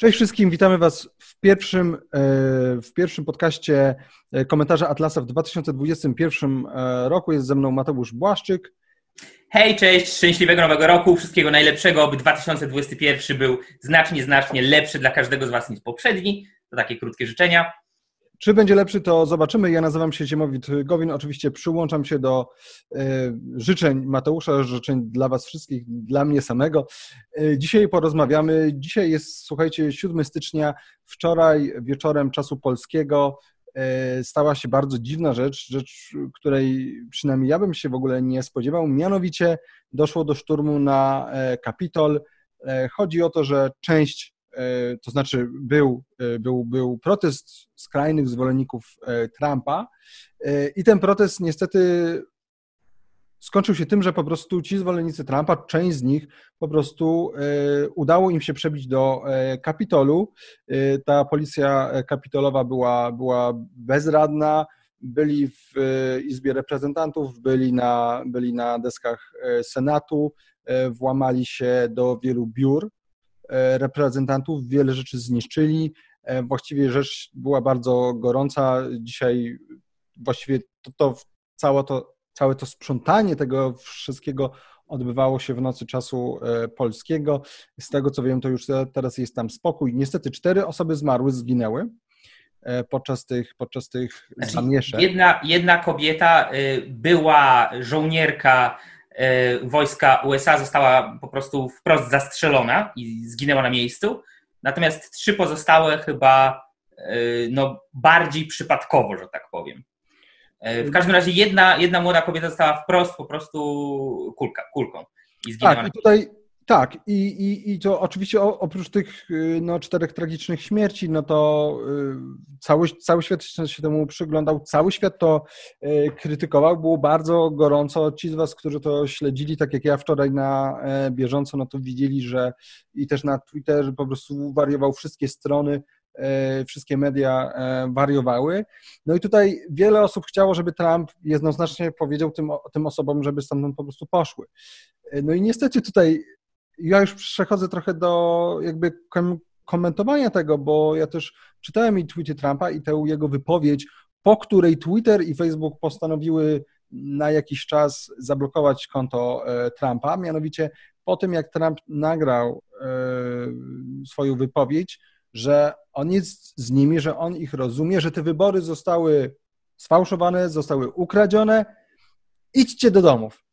Cześć wszystkim, witamy Was w pierwszym, e, w pierwszym podcaście e, komentarza Atlasa w 2021 e, roku. Jest ze mną Mateusz Błaszczyk. Hej, cześć, szczęśliwego nowego roku, wszystkiego najlepszego, aby 2021 był znacznie, znacznie lepszy dla każdego z Was niż poprzedni. To takie krótkie życzenia. Czy będzie lepszy, to zobaczymy. Ja nazywam się Ziemowit Gowin. Oczywiście przyłączam się do y, życzeń Mateusza, życzeń dla Was wszystkich, dla mnie samego. Y, dzisiaj porozmawiamy. Dzisiaj jest, słuchajcie, 7 stycznia. Wczoraj wieczorem czasu polskiego y, stała się bardzo dziwna rzecz, rzecz, której przynajmniej ja bym się w ogóle nie spodziewał. Mianowicie doszło do szturmu na Kapitol. Chodzi o to, że część E, to znaczy był, e, był, był protest skrajnych zwolenników e, Trumpa. I ten protest niestety skończył się tym, że po prostu ci zwolennicy Trumpa, część z nich po prostu udało im się przebić do Kapitolu. Ta policja kapitolowa była, była bezradna, byli w Izbie Reprezentantów, byli na, byli na deskach Senatu, włamali się do wielu biur. E, reprezentantów, wiele rzeczy zniszczyli. E, właściwie rzecz była bardzo gorąca. Dzisiaj właściwie to, to, całe, to, całe to sprzątanie tego wszystkiego odbywało się w nocy czasu e, polskiego. Z tego co wiem, to już teraz jest tam spokój. Niestety cztery osoby zmarły, zginęły podczas tych, podczas tych znaczy, zamieszek. Jedna, jedna kobieta y, była żołnierka E, wojska USA została po prostu wprost zastrzelona i zginęła na miejscu. Natomiast trzy pozostałe chyba e, no, bardziej przypadkowo, że tak powiem. E, w każdym razie jedna, jedna młoda kobieta została wprost po prostu kulka, kulką i zginęła. Tak, i tutaj tak, i, i, i to oczywiście oprócz tych y, no, czterech tragicznych śmierci, no to y, cały, cały świat się temu przyglądał, cały świat to y, krytykował, było bardzo gorąco. Ci z Was, którzy to śledzili, tak jak ja wczoraj na e, bieżąco, no to widzieli, że i też na Twitterze po prostu wariował wszystkie strony, e, wszystkie media e, wariowały. No i tutaj wiele osób chciało, żeby Trump jednoznacznie powiedział tym, tym osobom, żeby stamtąd po prostu poszły. No i niestety tutaj ja już przechodzę trochę do jakby komentowania tego, bo ja też czytałem i tweety Trumpa i tę jego wypowiedź, po której Twitter i Facebook postanowiły na jakiś czas zablokować konto e, Trumpa. Mianowicie po tym, jak Trump nagrał e, swoją wypowiedź, że on jest z nimi, że on ich rozumie, że te wybory zostały sfałszowane, zostały ukradzione. Idźcie do domów.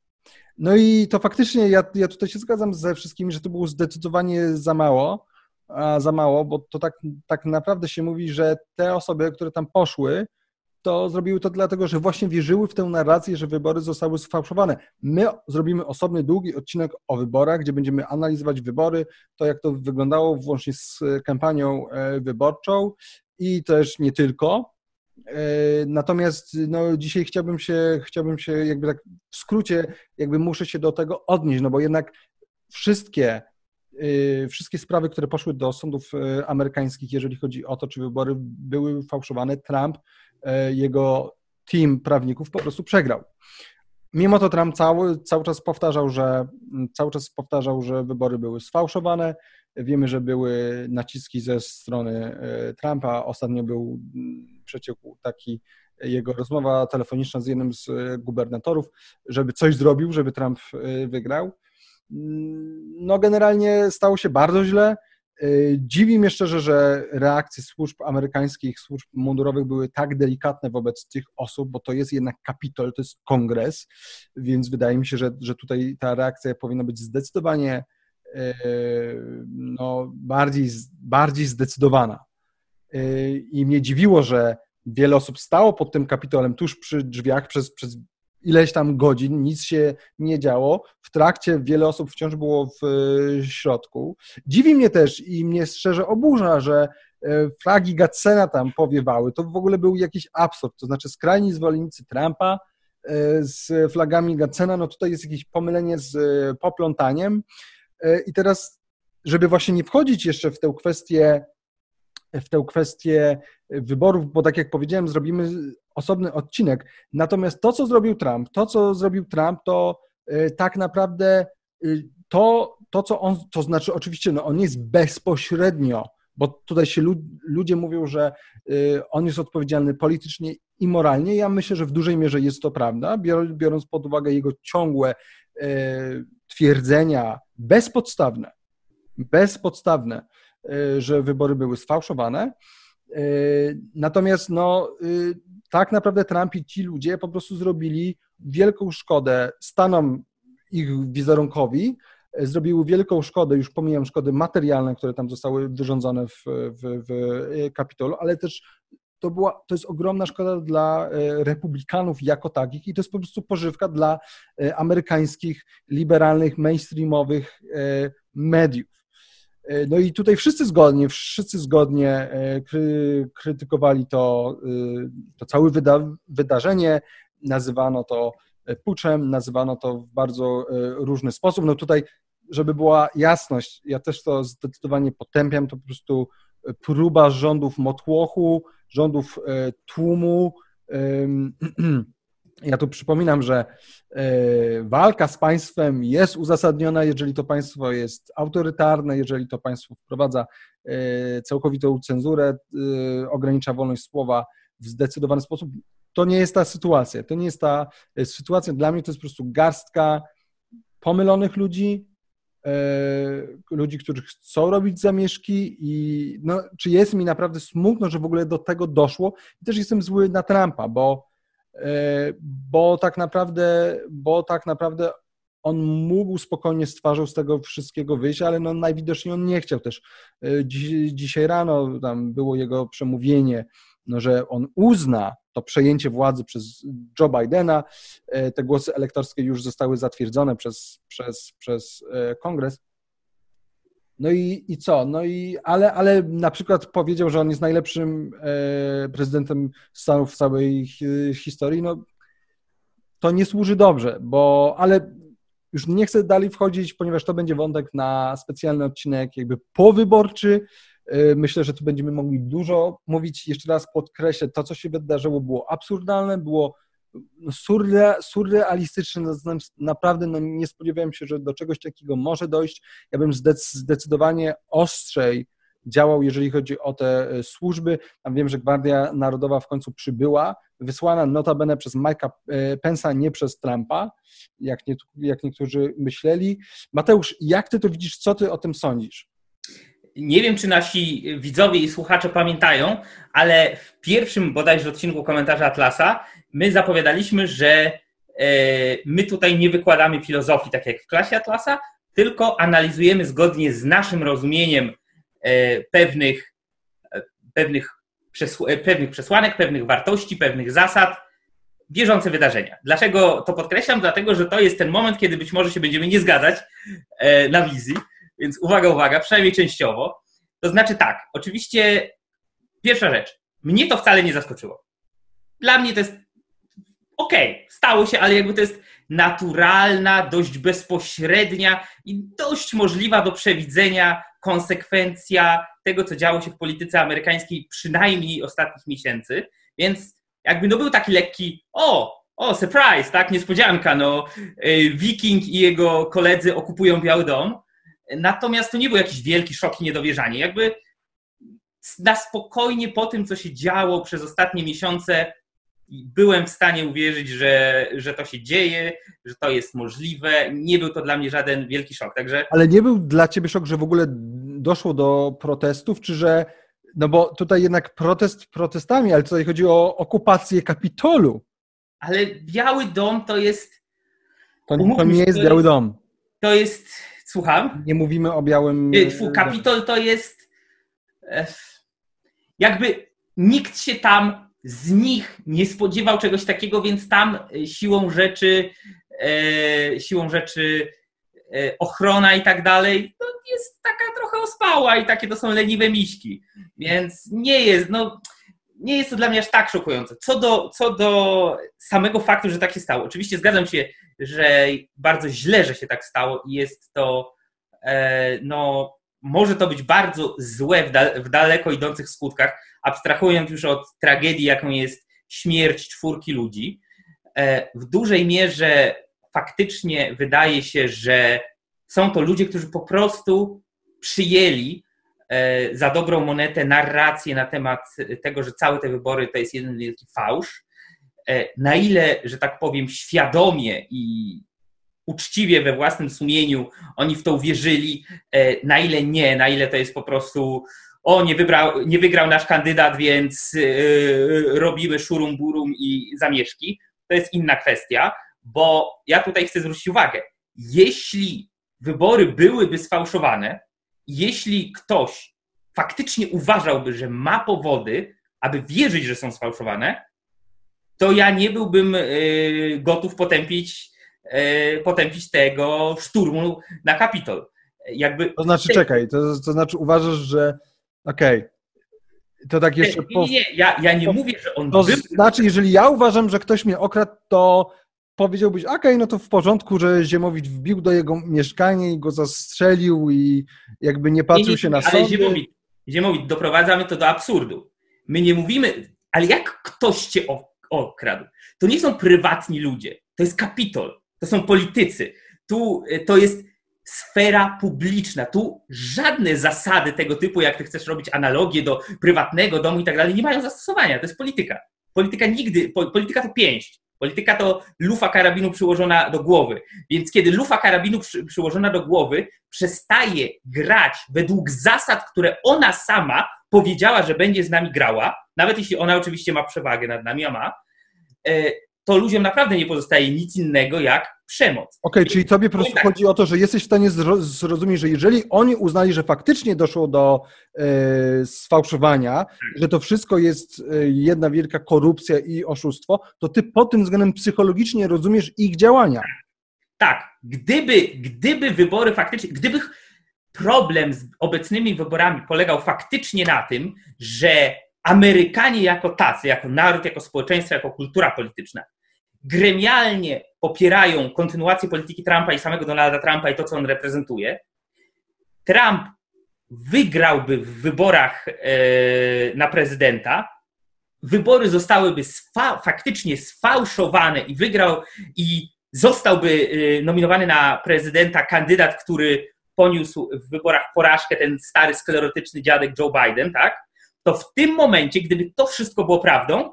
No i to faktycznie ja, ja tutaj się zgadzam ze wszystkimi, że to było zdecydowanie za mało, za mało, bo to tak, tak naprawdę się mówi, że te osoby, które tam poszły, to zrobiły to dlatego, że właśnie wierzyły w tę narrację, że wybory zostały sfałszowane. My zrobimy osobny, długi odcinek o wyborach, gdzie będziemy analizować wybory, to jak to wyglądało włącznie z kampanią e, wyborczą i też nie tylko. E, natomiast no, dzisiaj chciałbym się, chciałbym się jakby tak w skrócie, jakby muszę się do tego odnieść, no bo jednak wszystkie, e, wszystkie sprawy, które poszły do sądów e, amerykańskich, jeżeli chodzi o to, czy wybory były fałszowane, Trump, jego team prawników po prostu przegrał. Mimo to Trump cały, cały czas powtarzał, że cały czas powtarzał, że wybory były sfałszowane. Wiemy, że były naciski ze strony Trumpa. Ostatnio był przeciekł taki jego rozmowa telefoniczna z jednym z e, gubernatorów, żeby coś zrobił, żeby Trump e, wygrał. Mm, no generalnie stało się bardzo źle. E, dziwi mnie szczerze, że reakcje służb amerykańskich, służb mundurowych były tak delikatne wobec tych osób, bo to jest jednak kapitol, to jest kongres, więc wydaje mi się, że, że tutaj ta reakcja powinna być zdecydowanie no, bardziej, bardziej zdecydowana. I mnie dziwiło, że wiele osób stało pod tym kapitolem tuż przy drzwiach przez, przez ileś tam godzin, nic się nie działo. W trakcie wiele osób wciąż było w środku. Dziwi mnie też i mnie szczerze oburza, że e, flagi Gatsena tam powiewały. To w ogóle był jakiś absurd. To znaczy skrajni zwolennicy Trumpa z flagami Gatsena, no tutaj jest jakieś pomylenie z poplątaniem. I teraz, żeby właśnie nie wchodzić jeszcze w tę kwestię w tę kwestię wyborów, bo tak jak powiedziałem, zrobimy osobny odcinek. Natomiast to, co zrobił Trump, to, co zrobił Trump, to y, tak naprawdę y, to, to co on, to znaczy oczywiście, no on jest bezpośrednio bo tutaj się ludzie mówią, że y, on jest odpowiedzialny politycznie i moralnie. Ja myślę, że w dużej mierze jest to prawda, biorąc pod uwagę jego ciągłe twierdzenia bezpodstawne, bezpodstawne, że wybory były sfałszowane. Natomiast no, tak naprawdę Trump i ci ludzie po prostu zrobili wielką szkodę Stanom ich wizerunkowi, zrobiły wielką szkodę, już pomijam szkody materialne, które tam zostały wyrządzone w, w, w Kapitolu, ale też to, była, to jest ogromna szkoda dla republikanów jako takich i to jest po prostu pożywka dla amerykańskich, liberalnych, mainstreamowych mediów. No i tutaj wszyscy zgodnie, wszyscy zgodnie kry, krytykowali to, to całe wyda, wydarzenie, nazywano to puczem, nazywano to w bardzo różny sposób. No tutaj żeby była jasność, ja też to zdecydowanie potępiam, to po prostu próba rządów motłochu, rządów e, tłumu. Ja tu przypominam, że e, walka z państwem jest uzasadniona, jeżeli to państwo jest autorytarne, jeżeli to państwo wprowadza e, całkowitą cenzurę, ogranicza wolność słowa w zdecydowany sposób. To nie jest ta sytuacja. To nie jest ta sytuacja. Dla mnie to jest po prostu garstka pomylonych ludzi, E, ludzi, którzy chcą robić zamieszki i no, czy jest mi naprawdę smutno, że w ogóle do tego doszło. I też jestem zły na Trumpa, bo, e, bo tak naprawdę, bo tak naprawdę on mógł spokojnie z twarzą z tego wszystkiego wyjść, ale no najwidoczniej on nie chciał też. E, dzisiaj rano tam było jego przemówienie, no, że on uzna to przejęcie władzy przez Joe Bidena. E, te głosy elektorskie już zostały zatwierdzone przez, przez, przez e, kongres. No i, i co? No i, ale, ale na przykład powiedział, że on jest najlepszym e, prezydentem Stanów w całej historii. No, to nie służy dobrze, bo, ale już nie chcę dalej wchodzić, ponieważ to będzie wątek na specjalny odcinek, jakby powyborczy, Y, myślę, że tu będziemy mogli dużo mówić. Jeszcze raz podkreślę, to, co się wydarzyło, było absurdalne, było surre, surrealistyczne, no, znaczy, naprawdę no, nie spodziewałem się, że do czegoś takiego może dojść. Ja bym zdecydowanie ostrzej działał, jeżeli chodzi o te y, służby. Tam wiem, że Gwardia Narodowa w końcu przybyła, wysłana notabene przez Mike'a y, Pence'a, nie przez Trumpa, jak, nie, jak niektórzy myśleli. Mateusz, jak ty to widzisz, co ty o tym sądzisz? Nie wiem, czy nasi widzowie i słuchacze pamiętają, ale w pierwszym bodajże odcinku komentarza Atlasa my zapowiadaliśmy, że e, my tutaj nie wykładamy filozofii, tak jak w klasie Atlasa, tylko analizujemy zgodnie z naszym rozumieniem e, pewnych, e, pewnych, pewnych przesłanek, pewnych wartości, pewnych zasad, bieżące wydarzenia. Dlaczego to podkreślam? Dlatego, że to jest ten moment, kiedy być może się będziemy nie zgadzać na wizji więc uwaga, uwaga, przynajmniej częściowo. To znaczy tak, oczywiście pierwsza rzecz, mnie to wcale nie zaskoczyło. Dla mnie to jest okej, okay, stało się, ale jakby to jest naturalna, dość bezpośrednia i dość możliwa do przewidzenia konsekwencja tego, co działo się w polityce amerykańskiej przynajmniej ostatnich miesięcy. Więc jakby no był taki lekki, o, o, surprise, tak, niespodzianka, no, y, Wiking i jego koledzy okupują Biały Dom. Natomiast to nie był jakiś wielki szok i niedowierzanie. Jakby na spokojnie po tym, co się działo przez ostatnie miesiące, byłem w stanie uwierzyć, że, że to się dzieje, że to jest możliwe. Nie był to dla mnie żaden wielki szok. Także... Ale nie był dla ciebie szok, że w ogóle doszło do protestów, czy że. No bo tutaj jednak protest protestami, ale tutaj chodzi o okupację Kapitolu. Ale Biały Dom to jest. To, to nie jest Biały Dom. To jest Słucham? Nie mówimy o białym. Twój Kapitol to jest. E, jakby nikt się tam z nich nie spodziewał czegoś takiego, więc tam e, siłą rzeczy, e, siłą rzeczy ochrona i tak dalej, to jest taka trochę ospała i takie to są leniwe miśki. Więc nie jest, no, nie jest to dla mnie aż tak szokujące. Co do, co do samego faktu, że tak się stało. Oczywiście zgadzam się, że bardzo źle, że się tak stało i jest to, e, no, może to być bardzo złe w, dal, w daleko idących skutkach, abstrahując już od tragedii, jaką jest śmierć czwórki ludzi. E, w dużej mierze faktycznie wydaje się, że są to ludzie, którzy po prostu przyjęli za dobrą monetę narrację na temat tego, że całe te wybory to jest jeden wielki fałsz. E, na ile, że tak powiem, świadomie i uczciwie we własnym sumieniu oni w to uwierzyli, e, na ile nie, na ile to jest po prostu o, nie, wybrał, nie wygrał nasz kandydat, więc yy, robimy szurum burum i zamieszki. To jest inna kwestia, bo ja tutaj chcę zwrócić uwagę, jeśli wybory byłyby sfałszowane, jeśli ktoś faktycznie uważałby, że ma powody, aby wierzyć, że są sfałszowane, to ja nie byłbym yy, gotów potępić, yy, potępić tego szturmu na Kapitol. Jakby... To znaczy, czekaj, to, to znaczy uważasz, że okej, okay. To tak jeszcze. Nie, nie, nie. Ja, ja nie mówię, że on. To był... znaczy, jeżeli ja uważam, że ktoś mnie okradł, to powiedziałbyś, okej, okay, no to w porządku, że Ziemowit wbił do jego mieszkania i go zastrzelił i jakby nie patrzył nie, nie, się na ale Ziemowit, Ziemowit, doprowadzamy to do absurdu. My nie mówimy, ale jak ktoś cię okradł? To nie są prywatni ludzie, to jest kapitol, to są politycy. Tu e, to jest sfera publiczna. Tu żadne zasady tego typu, jak ty chcesz robić analogię do prywatnego domu i tak dalej, nie mają zastosowania. To jest polityka. Polityka nigdy, polityka to pięść. Polityka to lufa karabinu przyłożona do głowy. Więc kiedy lufa karabinu przy, przyłożona do głowy przestaje grać według zasad, które ona sama powiedziała, że będzie z nami grała, nawet jeśli ona oczywiście ma przewagę nad nami, a ma, e, to ludziom naprawdę nie pozostaje nic innego jak przemoc. Okej, okay, czyli tobie po prostu tak. chodzi o to, że jesteś w stanie zrozumieć, że jeżeli oni uznali, że faktycznie doszło do e, sfałszowania, tak. że to wszystko jest e, jedna wielka korupcja i oszustwo, to ty pod tym względem psychologicznie rozumiesz ich działania. Tak. Gdyby, gdyby wybory faktycznie, gdyby problem z obecnymi wyborami polegał faktycznie na tym, że Amerykanie jako tacy, jako naród, jako społeczeństwo, jako kultura polityczna gremialnie popierają kontynuację polityki Trumpa i samego Donalda Trumpa i to, co on reprezentuje, Trump wygrałby w wyborach e, na prezydenta, wybory zostałyby sfa faktycznie sfałszowane i wygrał i zostałby e, nominowany na prezydenta kandydat, który poniósł w wyborach porażkę, ten stary sklerotyczny dziadek Joe Biden, tak? To w tym momencie, gdyby to wszystko było prawdą,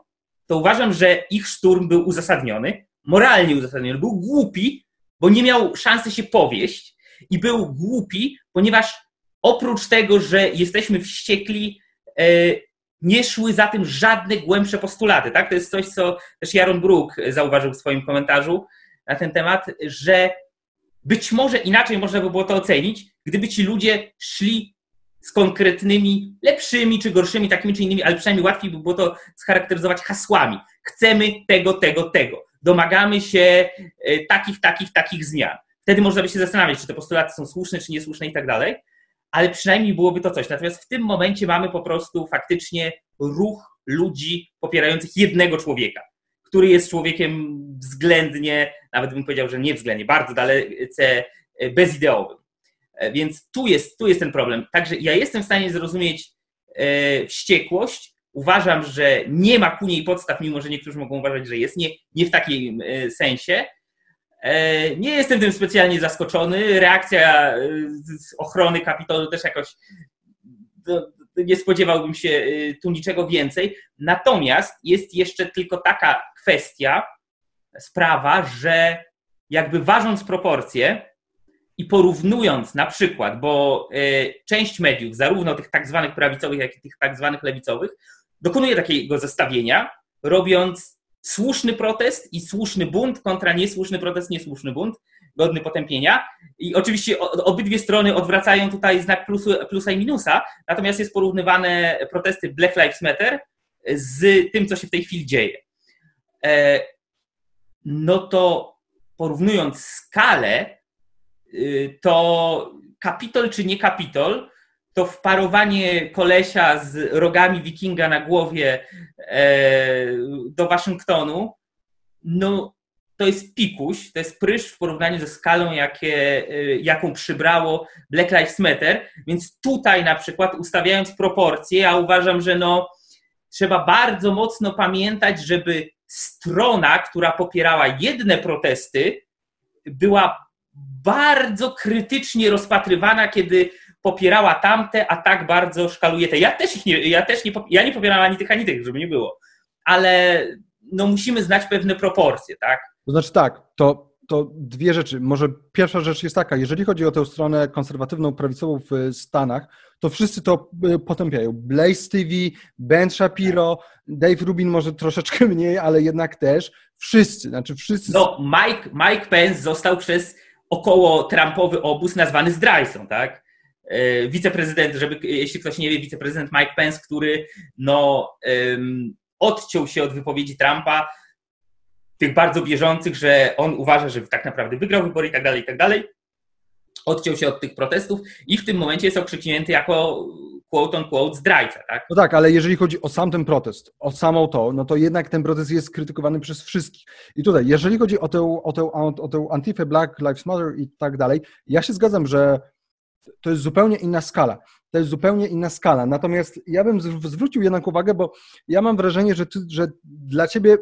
to uważam, że ich szturm był uzasadniony, moralnie uzasadniony. Był głupi, bo nie miał szansy się powieść i był głupi, ponieważ oprócz tego, że jesteśmy wściekli, e, nie szły za tym żadne głębsze postulaty. Tak? To jest coś, co też Jaron Brook zauważył w swoim komentarzu na ten temat, że być może inaczej można by było to ocenić, gdyby ci ludzie szli z konkretnymi, lepszymi czy gorszymi, takimi czy innymi, ale przynajmniej łatwiej by było to scharakteryzować hasłami. Chcemy tego, tego, tego. Domagamy się e, takich, takich, takich zmian. Wtedy można by się zastanawiać, czy te postulaty są słuszne, czy niesłuszne i tak dalej, ale przynajmniej byłoby to coś. Natomiast w tym momencie mamy po prostu faktycznie ruch ludzi popierających jednego człowieka, który jest człowiekiem względnie, nawet bym powiedział, że nie względnie, bardzo dalece bezideowym. E, więc tu jest, tu jest ten problem. Także ja jestem w stanie zrozumieć e, wściekłość. Uważam, że nie ma ku niej podstaw, mimo że niektórzy mogą uważać, że jest. Nie, nie w takim e, sensie. Nie jestem tym specjalnie zaskoczony. Reakcja z ochrony Kapitolu też jakoś nie spodziewałbym się tu niczego więcej. Natomiast jest jeszcze tylko taka kwestia, sprawa, że jakby ważąc proporcje, i porównując na przykład, bo e, część mediów, zarówno tych tak zwanych prawicowych, jak i tych tak zwanych lewicowych, dokonuje takiego zestawienia, robiąc słuszny protest i słuszny bunt kontra niesłuszny protest, niesłuszny bunt, godny potępienia. I oczywiście obydwie strony odwracają tutaj znak plusu, plusa i minusa, natomiast jest porównywane protesty Black Lives Matter z tym, co się w tej chwili dzieje. E, no to porównując skalę, to kapitol czy nie kapitol, to wparowanie kolesia z rogami wikinga na głowie e, do Waszyngtonu, no to jest pikuś, to jest prysz w porównaniu ze skalą, jakie, e, jaką przybrało Black Lives Matter, więc tutaj na przykład ustawiając proporcje, ja uważam, że no trzeba bardzo mocno pamiętać, żeby strona, która popierała jedne protesty, była bardzo krytycznie rozpatrywana, kiedy popierała tamte, a tak bardzo szkaluje te. Ja też ich nie, ja też nie, ja nie popierałam ani tych, ani tych, żeby nie było. Ale no musimy znać pewne proporcje, tak? To znaczy tak, to, to dwie rzeczy. Może pierwsza rzecz jest taka, jeżeli chodzi o tę stronę konserwatywną, prawicową w Stanach, to wszyscy to y, potępiają. Blaze TV, Ben Shapiro, Dave Rubin może troszeczkę mniej, ale jednak też. Wszyscy, znaczy wszyscy. No, Mike, Mike Pence został przez około Trumpowy obóz nazwany zdrajcą, tak? E, wiceprezydent, żeby, jeśli ktoś nie wie, wiceprezydent Mike Pence, który no, odciął się od wypowiedzi Trumpa, tych bardzo bieżących, że on uważa, że tak naprawdę wygrał wybory i tak dalej, i tak dalej. Odciął się od tych protestów i w tym momencie jest okrzyknięty jako quote on quote zdrajca, tak? No tak, ale jeżeli chodzi o sam ten protest, o samą to, no to jednak ten protest jest krytykowany przez wszystkich. I tutaj, jeżeli chodzi o tę, o tę, o Antifę Black Lives Matter i tak dalej, ja się zgadzam, że to jest zupełnie inna skala. To jest zupełnie inna skala. Natomiast ja bym zwrócił jednak uwagę, bo ja mam wrażenie, że, ty, że dla ciebie,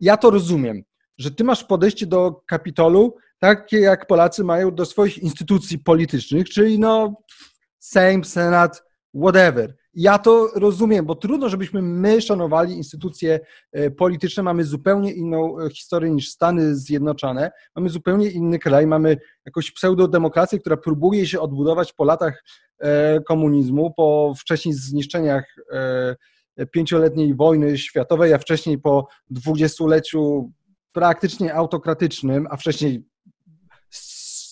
ja to rozumiem, że ty masz podejście do Kapitolu takie, jak Polacy mają do swoich instytucji politycznych, czyli no Sejm, Senat, whatever. Ja to rozumiem, bo trudno, żebyśmy my szanowali instytucje e, polityczne. Mamy zupełnie inną e, historię niż Stany Zjednoczone. Mamy zupełnie inny kraj. Mamy jakąś pseudodemokrację, która próbuje się odbudować po latach e, komunizmu, po wcześniej zniszczeniach pięcioletniej wojny światowej, a wcześniej po dwudziestoleciu praktycznie autokratycznym, a wcześniej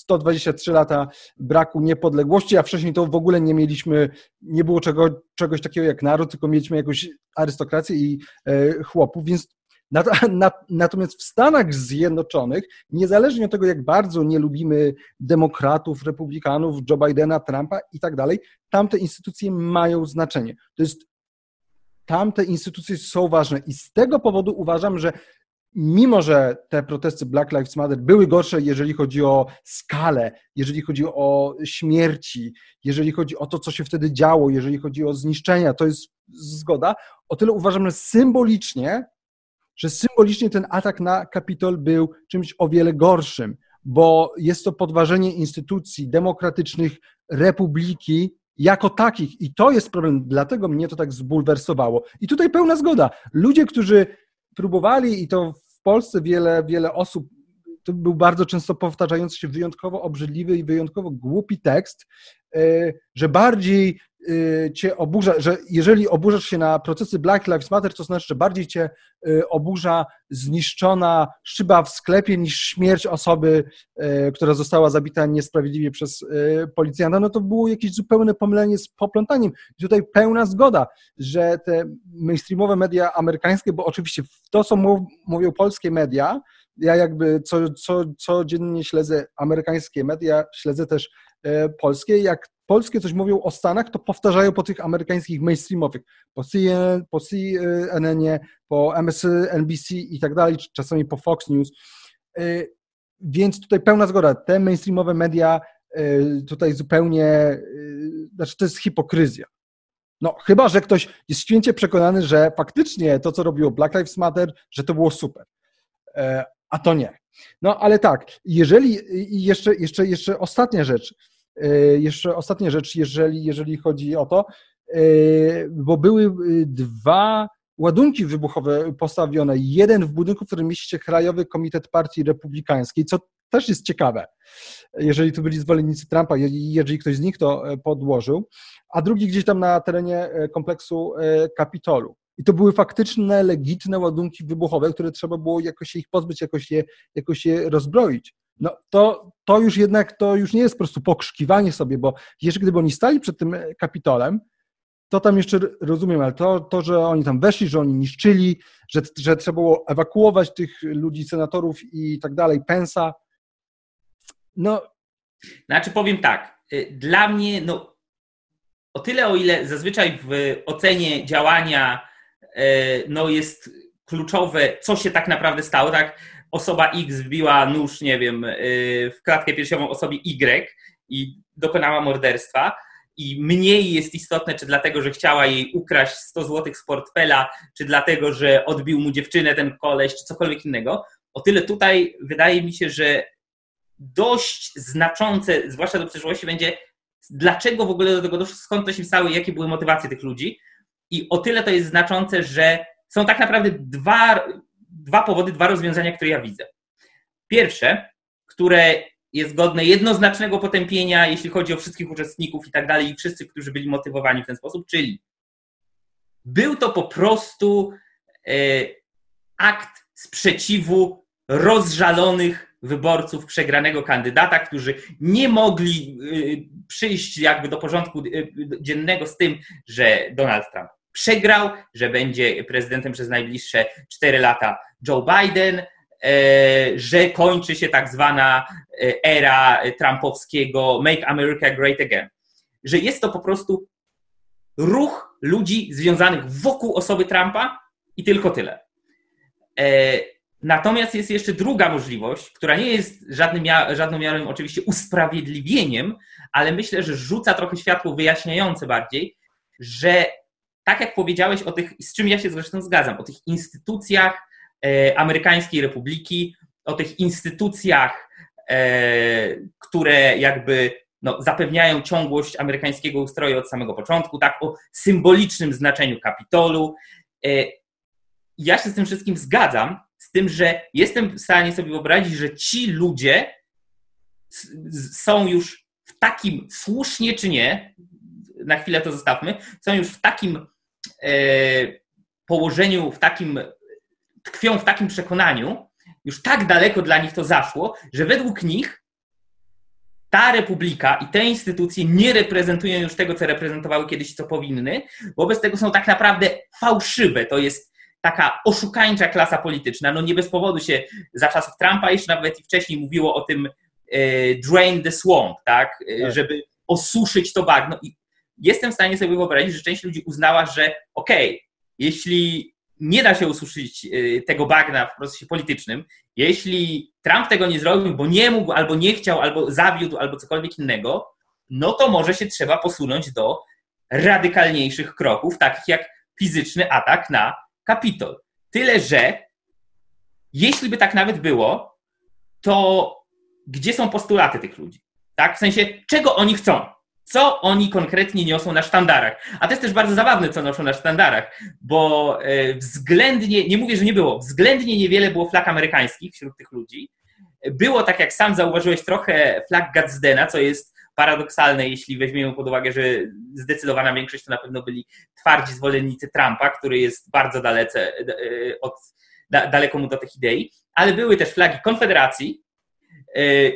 123 lata braku niepodległości, a wcześniej to w ogóle nie mieliśmy, nie było czego, czegoś takiego jak naród, tylko mieliśmy jakąś arystokrację i e, chłopów, więc Natomiast w Stanach Zjednoczonych, niezależnie od tego, jak bardzo nie lubimy demokratów, republikanów, Joe Bidena, Trumpa i tak dalej, tamte instytucje mają znaczenie. To jest, tamte instytucje są ważne i z tego powodu uważam, że mimo że te protesty Black Lives Matter były gorsze, jeżeli chodzi o skalę, jeżeli chodzi o śmierci, jeżeli chodzi o to, co się wtedy działo, jeżeli chodzi o zniszczenia, to jest zgoda, o tyle uważam, że symbolicznie, że symbolicznie ten atak na Kapitol był czymś o wiele gorszym, bo jest to podważenie instytucji demokratycznych, republiki, jako takich. I to jest problem, dlatego mnie to tak zbulwersowało. I tutaj pełna zgoda. Ludzie, którzy próbowali i to w Polsce wiele, wiele osób, to był bardzo często powtarzający się wyjątkowo obrzydliwy i wyjątkowo głupi tekst, e, że bardziej e, cię oburza, że jeżeli oburzasz się na procesy Black Lives Matter, to znaczy, że bardziej cię e, oburza zniszczona szyba w sklepie niż śmierć osoby, która została zabita niesprawiedliwie przez policjanta, no to było jakieś zupełne pomylenie z poplątaniem. I tutaj pełna zgoda, że te mainstreamowe media amerykańskie, bo oczywiście to, co mówią polskie media, ja jakby co, co, codziennie śledzę amerykańskie media, śledzę też e, polskie. Jak polskie coś mówią o Stanach, to powtarzają po tych amerykańskich mainstreamowych, po CNN, po CNN, po MSNBC i tak dalej, czasami po Fox News. E, więc tutaj pełna zgoda. Te mainstreamowe media e, tutaj zupełnie, znaczy to jest hipokryzja. No, chyba, że ktoś jest święcie przekonany, że faktycznie to, co robiło Black Lives Matter, że to było super a to nie. No ale tak, jeżeli jeszcze, jeszcze, jeszcze ostatnia rzecz, e, jeszcze ostatnia rzecz, jeżeli, jeżeli chodzi o to, e, bo były e, dwa ładunki wybuchowe postawione. Jeden w budynku, w którym mieści się Krajowy Komitet Partii Republikańskiej, co też jest ciekawe, jeżeli to byli zwolennicy Trumpa, jeżeli ktoś z nich to podłożył, a drugi gdzieś tam na terenie kompleksu Kapitolu. I to były faktyczne, legitne ładunki wybuchowe, które trzeba było jakoś się ich pozbyć, jakoś je, jakoś je rozbroić. No to, to już jednak to już nie jest po prostu pokrzykiwanie sobie, bo jeszcze gdyby oni stali przed tym kapitolem, to tam jeszcze rozumiem, ale to, to że oni tam weszli, że oni niszczyli, że, że trzeba było ewakuować tych ludzi, senatorów i tak dalej, pensa. No. Znaczy powiem tak, y, dla mnie, no o tyle, o ile zazwyczaj w ocenie działania no jest kluczowe, co się tak naprawdę stało, tak? Osoba X wbiła nóż, nie wiem, e, w klatkę piersiową osobie Y i dokonała morderstwa. I mniej jest istotne, czy dlatego, że chciała jej ukraść 100 zł z portfela, czy dlatego, że odbił mu dziewczynę ten koleś, czy cokolwiek innego. O tyle tutaj wydaje mi się, że dość znaczące, zwłaszcza do przyszłości, będzie dlaczego w ogóle do tego doszło, skąd to się stało i jakie były motywacje tych ludzi. I o tyle to jest znaczące, że są tak naprawdę dwa, dwa powody, dwa rozwiązania, które ja widzę. Pierwsze, które jest godne jednoznacznego potępienia, jeśli chodzi o wszystkich uczestników i tak dalej, i wszyscy, którzy byli motywowani w ten sposób, czyli był to po prostu e, akt sprzeciwu rozżalonych wyborców przegranego kandydata, którzy nie mogli e, przyjść jakby do porządku e, dziennego z tym, że Donald Trump przegrał, że będzie prezydentem przez najbliższe 4 lata Joe Biden, że kończy się tak zwana era trumpowskiego Make America Great Again. Że jest to po prostu ruch ludzi związanych wokół osoby Trumpa i tylko tyle. E, natomiast jest jeszcze druga możliwość, która nie jest żadnym, żadną miarą oczywiście usprawiedliwieniem, ale myślę, że rzuca trochę światło wyjaśniające bardziej, że tak jak powiedziałeś o tych, z czym ja się zresztą zgadzam, o tych instytucjach e, amerykańskiej republiki, o tych instytucjach, e, które jakby no, zapewniają ciągłość amerykańskiego ustroju od samego początku, tak o symbolicznym znaczeniu kapitolu. E, ja się z tym wszystkim zgadzam, z tym, że jestem w stanie sobie wyobrazić, że ci ludzie są już w takim, słusznie czy nie, na chwilę to zostawmy, są już w takim położeniu, w takim, tkwią w takim przekonaniu, już tak daleko dla nich to zaszło, że według nich ta republika i te instytucje nie reprezentują już tego, co reprezentowały kiedyś, co powinny. Wobec tego są tak naprawdę fałszywe. To jest taka oszukańcza klasa polityczna. No nie bez powodu się za czasów Trumpa jeszcze nawet i wcześniej mówiło o tym e, drain the swamp, tak? E, tak? Żeby osuszyć to bagno. I jestem w stanie sobie wyobrazić, że część ludzi uznała, że okej, okay, jeśli nie da się ususzyć y, tego bagna w procesie politycznym. Jeśli Trump tego nie zrobił, bo nie mógł, albo nie chciał, albo zawiódł, albo cokolwiek innego, no to może się trzeba posunąć do radykalniejszych kroków, takich jak fizyczny atak na Kapitol. Tyle, że jeśli by tak nawet było, to gdzie są postulaty tych ludzi? Tak? W sensie, czego oni chcą? Co oni konkretnie niosą na sztandarach. A to jest też bardzo zabawne, co noszą na sztandarach, bo e, względnie, nie mówię, że nie było, względnie niewiele było flag amerykańskich wśród tych ludzi. Było, tak jak sam zauważyłeś, trochę flag Gadsdena, co jest paradoksalne, jeśli weźmiemy pod uwagę, że zdecydowana większość to na pewno byli twardzi zwolennicy Trumpa, który jest bardzo dalece, e, od, daleko mu do tych idei, ale były też flagi Konfederacji,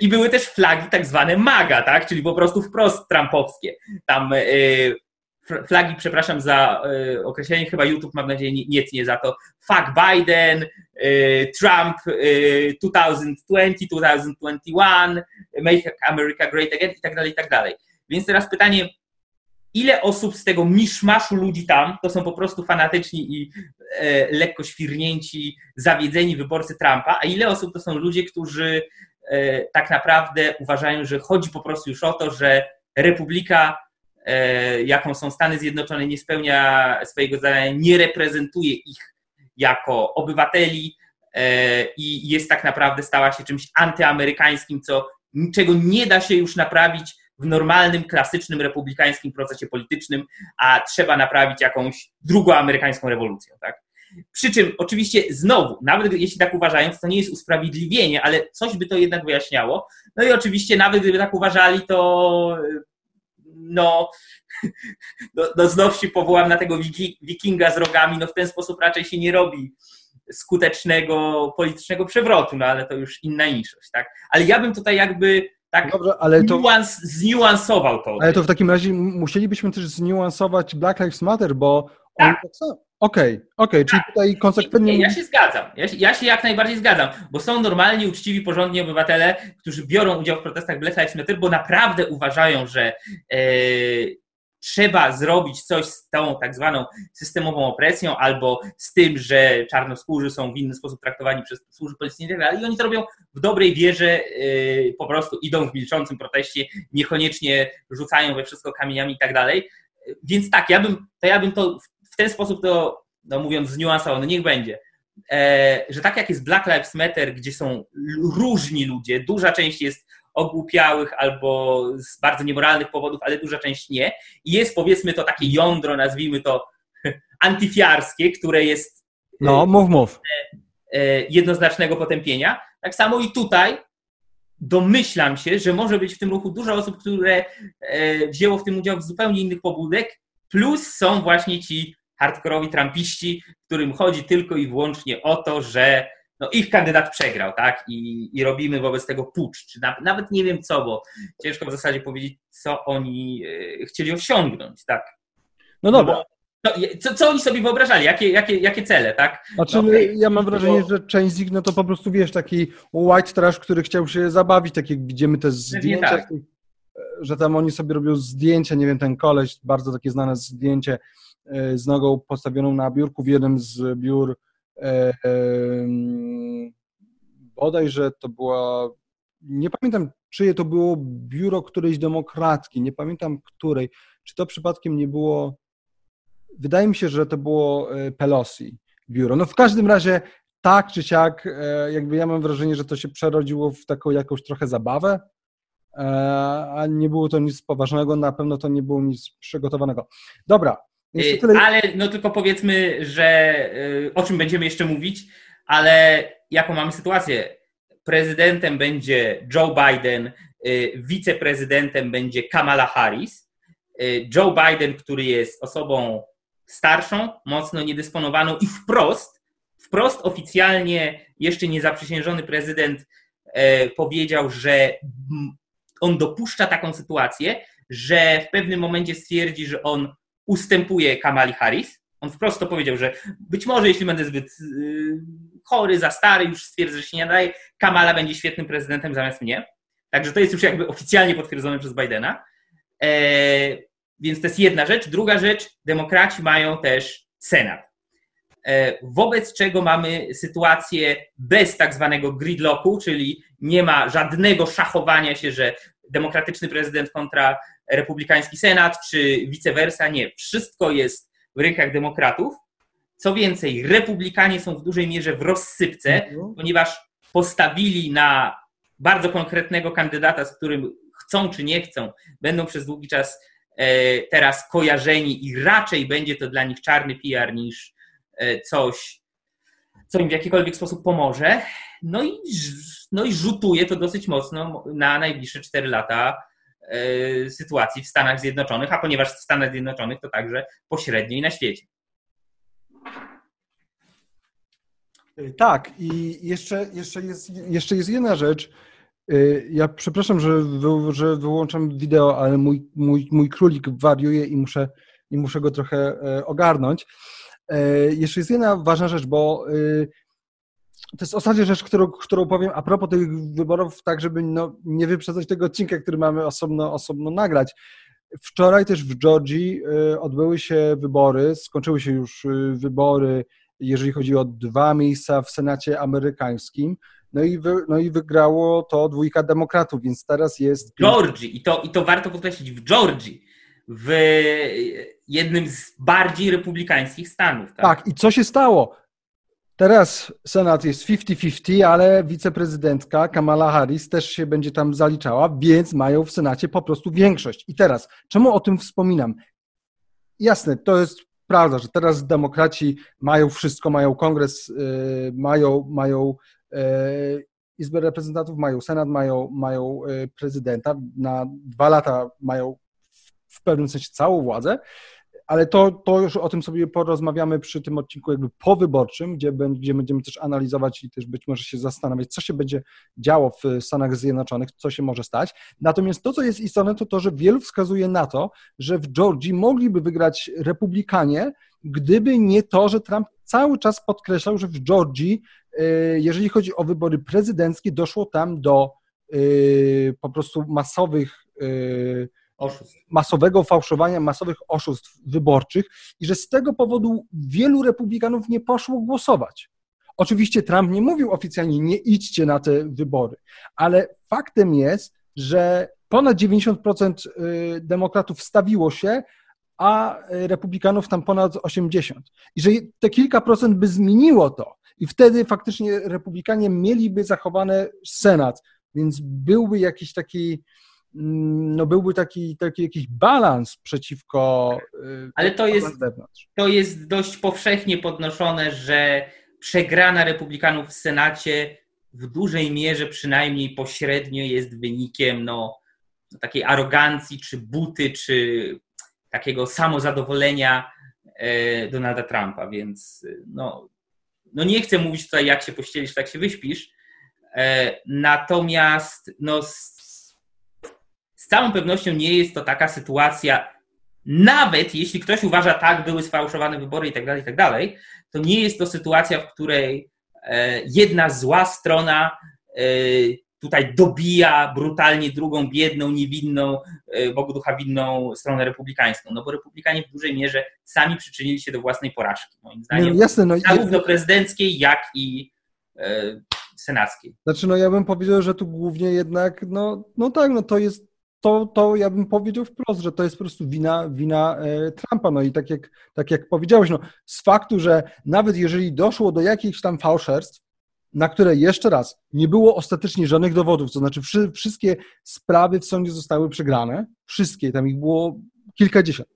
I były też flagi tak zwane MAGA, tak? czyli po prostu wprost trumpowskie. Tam e, flagi, przepraszam za e, określenie, chyba YouTube, mam nadzieję, nie tnie za to. Fuck Biden, Trump 2020, 2021, Make America Great Again i tak dalej, i tak dalej. Więc teraz pytanie, ile osób z tego miszmaszu ludzi tam to są po prostu fanatyczni i e, lekko świrnięci, zawiedzeni wyborcy Trumpa, a ile osób to są ludzie, którzy E, tak naprawdę uważają, że chodzi po prostu już o to, że republika, e, jaką są Stany Zjednoczone, nie spełnia swojego zadania, nie reprezentuje ich jako obywateli e, i jest tak naprawdę stała się czymś antyamerykańskim, co czego nie da się już naprawić w normalnym, klasycznym, republikańskim procesie politycznym, a trzeba naprawić jakąś drugą amerykańską rewolucją. Tak? Przy czym oczywiście znowu, nawet jeśli tak uważają, to nie jest usprawiedliwienie, ale coś by to jednak wyjaśniało. No i oczywiście nawet gdyby tak uważali, to no, no, no znów się powołam na tego wikinga z rogami, no w ten sposób raczej się nie robi skutecznego politycznego przewrotu, no ale to już inna inszość, tak? Ale ja bym tutaj jakby tak Dobrze, ale to, niuans, zniuansował to. Ale to w takim razie musielibyśmy też zniuansować Black Lives Matter, bo tak. tak Okej, okay, okej, okay, czyli tak. tutaj konsekwentnie... Ja się zgadzam, ja się, ja się, jak najbardziej zgadzam, bo są normalni, uczciwi, porządni obywatele, którzy biorą udział w protestach Black Lives Matter, bo naprawdę uważają, że e, trzeba zrobić coś z tą tak zwaną systemową opresją albo z tym, że czarnoskórzy są w inny sposób traktowani przez służby policyjne i tak oni to robią w dobrej wierze, e, po prostu idą w milczącym proteście, niekoniecznie rzucają we wszystko kamieniami i tak dalej. Więc tak, ja bym, to ja bym to ten sposób to, no mówiąc zniuansowo, no niech będzie, e, że tak jak jest Black Lives Matter, gdzie są różni ludzie, duża część jest ogłupiałych albo z bardzo niemoralnych powodów, ale duża część nie. I jest powiedzmy to takie jądro, nazwijmy to antyfiarskie, które jest. No, mów, mów. Jednoznacznego potępienia. Tak samo i tutaj domyślam się, że może być w tym ruchu dużo osób, które wzięło w tym udział z zupełnie innych pobudek, plus są właśnie ci hardkorowi trampiści, którym chodzi tylko i wyłącznie o to, że no, ich kandydat przegrał, tak? I, I robimy wobec tego pucz, czy na, nawet nie wiem co, bo ciężko w zasadzie powiedzieć, co oni e, chcieli osiągnąć, tak? No dobra. No, no, co, co oni sobie wyobrażali? Jakie, jakie, jakie cele, tak? Znaczy, no, okay. ja mam wrażenie, że część z nich, no to po prostu, wiesz, taki white trash, który chciał się zabawić, tak jak widzimy te zdjęcia, tak. że tam oni sobie robią zdjęcia, nie wiem, ten koleś, bardzo takie znane zdjęcie e, z nogą postawioną na biurku w jednym z biur e, bodajże to była, nie pamiętam czyje to było biuro którejś demokratki, nie pamiętam której, czy to przypadkiem nie było, wydaje mi się, że to było e, Pelosi biuro. No w każdym razie tak czy siak, e, jakby ja mam wrażenie, że to się przerodziło w taką jakąś trochę zabawę, e, a nie było to nic poważnego, na pewno to nie było nic przygotowanego. Dobra. Tyle... Ale no tylko powiedzmy, że o czym będziemy jeszcze mówić, ale jaką mamy sytuację? Prezydentem będzie Joe Biden, wiceprezydentem będzie Kamala Harris. Joe Biden, który jest osobą starszą, mocno niedysponowaną i wprost, wprost oficjalnie jeszcze niezaprzysiężony prezydent e, powiedział, że on dopuszcza taką sytuację, że w pewnym momencie stwierdzi, że on ustępuje Kamali Harris. On wprost to powiedział, że być może jeśli będę zbyt y, chory, za stary, już stwierdzę, że się nie nadaje, Kamala będzie świetnym prezydentem zamiast mnie. Także to jest już jakby oficjalnie potwierdzone przez Bidena. E, więc to jest jedna rzecz. Druga rzecz, demokraci mają też Senat. E, wobec czego mamy sytuację bez tak zwanego gridlocku, czyli nie ma żadnego szachowania się, że demokratyczny prezydent kontra republikański senat, czy vice versa. Nie, wszystko jest w rękach demokratów. Co więcej, republikanie są w dużej mierze w rozsypce, mhm. ponieważ postawili na bardzo konkretnego kandydata, z którym chcą czy nie chcą, będą przez długi czas E, teraz kojarzeni i raczej będzie to dla nich czarny PR niż e, coś, co im w jakikolwiek sposób pomoże. No i, no i rzutuje to dosyć mocno na najbliższe 4 lata sytuacji w Stanach Zjednoczonych, a ponieważ w Stanach Zjednoczonych to także pośrednio i na świecie. Tak, i jeszcze, jeszcze, jest, jeszcze jest jedna rzecz, Y, ja przepraszam, że, wy, że wyłączam wideo, ale mój, mój, mój królik wariuje i muszę, i muszę go trochę e, ogarnąć. E, jeszcze jest jedna ważna rzecz, bo to jest ostatnia rzecz, którą, którą powiem a propos tych wyborów, tak żeby no, nie wyprzedzać tego odcinka, który mamy osobno, osobno nagrać. Wczoraj też w Georgii y, odbyły się wybory, skończyły się już wybory, jeżeli chodzi o dwa miejsca w Senacie amerykańskim. No i, wy, no i wygrało to dwójka demokratów, więc teraz jest. W Georgii, i to, i to warto podkreślić, w Georgii, w jednym z bardziej republikańskich stanów. Tak, tak i co się stało? Teraz Senat jest 50-50, ale wiceprezydentka Kamala Harris też się będzie tam zaliczała, więc mają w Senacie po prostu większość. I teraz, czemu o tym wspominam? Jasne, to jest prawda, że teraz demokraci mają wszystko, mają kongres, yy, mają, mają E, Izby Reprezentantów mają Senat, mają, mają e, prezydenta, na dwa lata mają w pewnym sensie całą władzę, ale to, to już o tym sobie porozmawiamy przy tym odcinku jakby powyborczym, gdzie, gdzie będziemy też analizować i też być może się zastanawiać, co się będzie działo w Stanach Zjednoczonych, co się może stać. Natomiast to, co jest istotne, to to, że wielu wskazuje na to, że w Georgii mogliby wygrać republikanie, gdyby nie to, że Trump cały czas podkreślał, że w Georgii Y, jeżeli chodzi o wybory prezydenckie, doszło tam do y, po prostu masowych y, Oszustw. masowego fałszowania, masowych oszustw wyborczych i że z tego powodu wielu republikanów nie poszło głosować. Oczywiście Trump nie mówił oficjalnie, nie idźcie na te wybory, ale faktem jest, że ponad 90% demokratów wstawiło się, a republikanów tam ponad 80%. I że te kilka procent by zmieniło to, i wtedy faktycznie republikanie mieliby zachowany Senat więc byłby jakiś taki no byłby taki, taki jakiś balans przeciwko y, ale to jest, to jest dość powszechnie podnoszone, że przegrana republikanów w Senacie w dużej mierze przynajmniej pośrednio jest wynikiem no, takiej arogancji, czy buty, czy takiego samozadowolenia e, Donalda Trumpa, więc no, no nie chcę mówić tutaj, jak się pościelisz, tak się wyśpisz, e, natomiast no, z, całą pewnością nie jest to taka sytuacja, nawet jeśli ktoś uważa, tak, były sfałszowane wybory i tak dalej, i tak dalej, to nie jest to sytuacja, w której e, jedna zła strona tutaj dobija brutalnie drugą biedną, niewinną, e, Bogu ducha winną stronę republikańską. No bo republikanie w dużej mierze sami przyczynili się do własnej porażki, moim zdaniem. No, jasne, no, zarówno prezydenckiej, jak i e, senackiej. Znaczy, no ja bym powiedział, że tu głównie jednak, no, no tak, no to jest to, to ja bym powiedział wprost, że to jest po prostu wina, wina e, Trumpa. No i tak jak, tak jak powiedziałeś, no, z faktu, że nawet jeżeli doszło do jakichś tam fałszerstw, na które jeszcze raz nie było ostatecznie żadnych dowodów, to znaczy wszystkie sprawy w sądzie zostały przegrane, wszystkie, tam ich było kilkadziesiąt.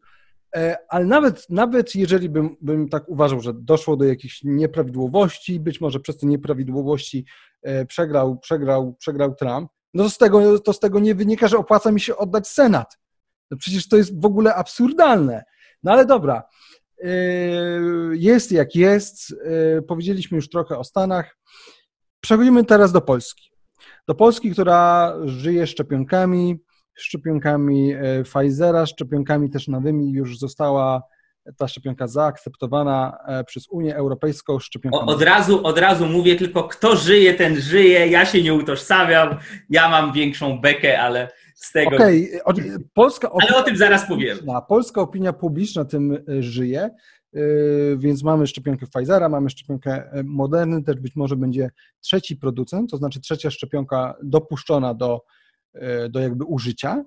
E, ale nawet, nawet jeżeli bym, bym tak uważał, że doszło do jakichś nieprawidłowości, być może przez te nieprawidłowości e, przegrał, przegrał, przegrał Trump, no z, tego, to z tego nie wynika, że opłaca mi się oddać Senat. No przecież to jest w ogóle absurdalne. No ale dobra, e, jest jak jest. Powiedzieliśmy już trochę o Stanach. Przechodzimy teraz do Polski. Do Polski, która żyje szczepionkami, szczepionkami e, Pfizera, szczepionkami też nowymi. Już została ta szczepionka zaakceptowana e, przez Unię Europejską. Szczepionka od, razu, od razu mówię tylko, kto żyje, ten żyje. Ja się nie utożsamiam. Ja mam większą bekę, ale z tego. Okej, okay. Polska Ale o tym zaraz powiem. Polska opinia publiczna tym e, żyje. Yy, więc mamy szczepionkę Pfizera, mamy szczepionkę e, Moderny, też być może będzie trzeci producent, to znaczy trzecia szczepionka dopuszczona do, e, do jakby użycia.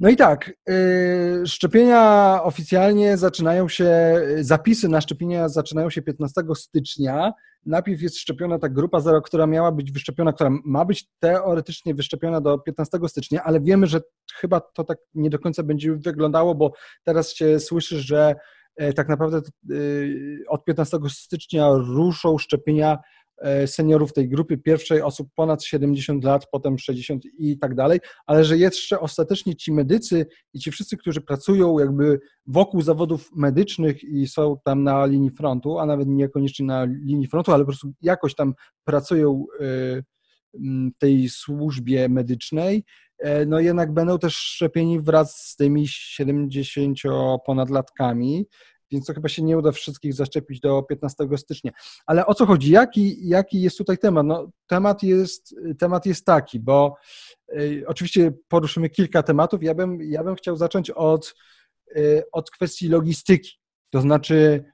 No i tak, yy, szczepienia oficjalnie zaczynają się, zapisy na szczepienia zaczynają się 15 stycznia. Najpierw jest szczepiona ta grupa zero, która miała być wyszczepiona, która ma być teoretycznie wyszczepiona do 15 stycznia, ale wiemy, że chyba to tak nie do końca będzie wyglądało, bo teraz się słyszy, że E, tak naprawdę e, od 15 stycznia ruszą szczepienia seniorów tej grupy pierwszej, osób ponad 70 lat, potem 60 i tak dalej, ale że jeszcze ostatecznie ci medycy i ci wszyscy, którzy pracują jakby wokół zawodów medycznych i są tam na linii frontu, a nawet niekoniecznie na linii frontu, ale po prostu jakoś tam pracują w tej służbie medycznej, no jednak będą też szczepieni wraz z tymi 70 ponadlatkami, więc to chyba się nie uda wszystkich zaszczepić do 15 stycznia. Ale o co chodzi? Jaki, jaki jest tutaj temat? No, temat, jest, temat jest taki, bo y, oczywiście poruszymy kilka tematów. Ja bym, ja bym chciał zacząć od, y, od kwestii logistyki. To znaczy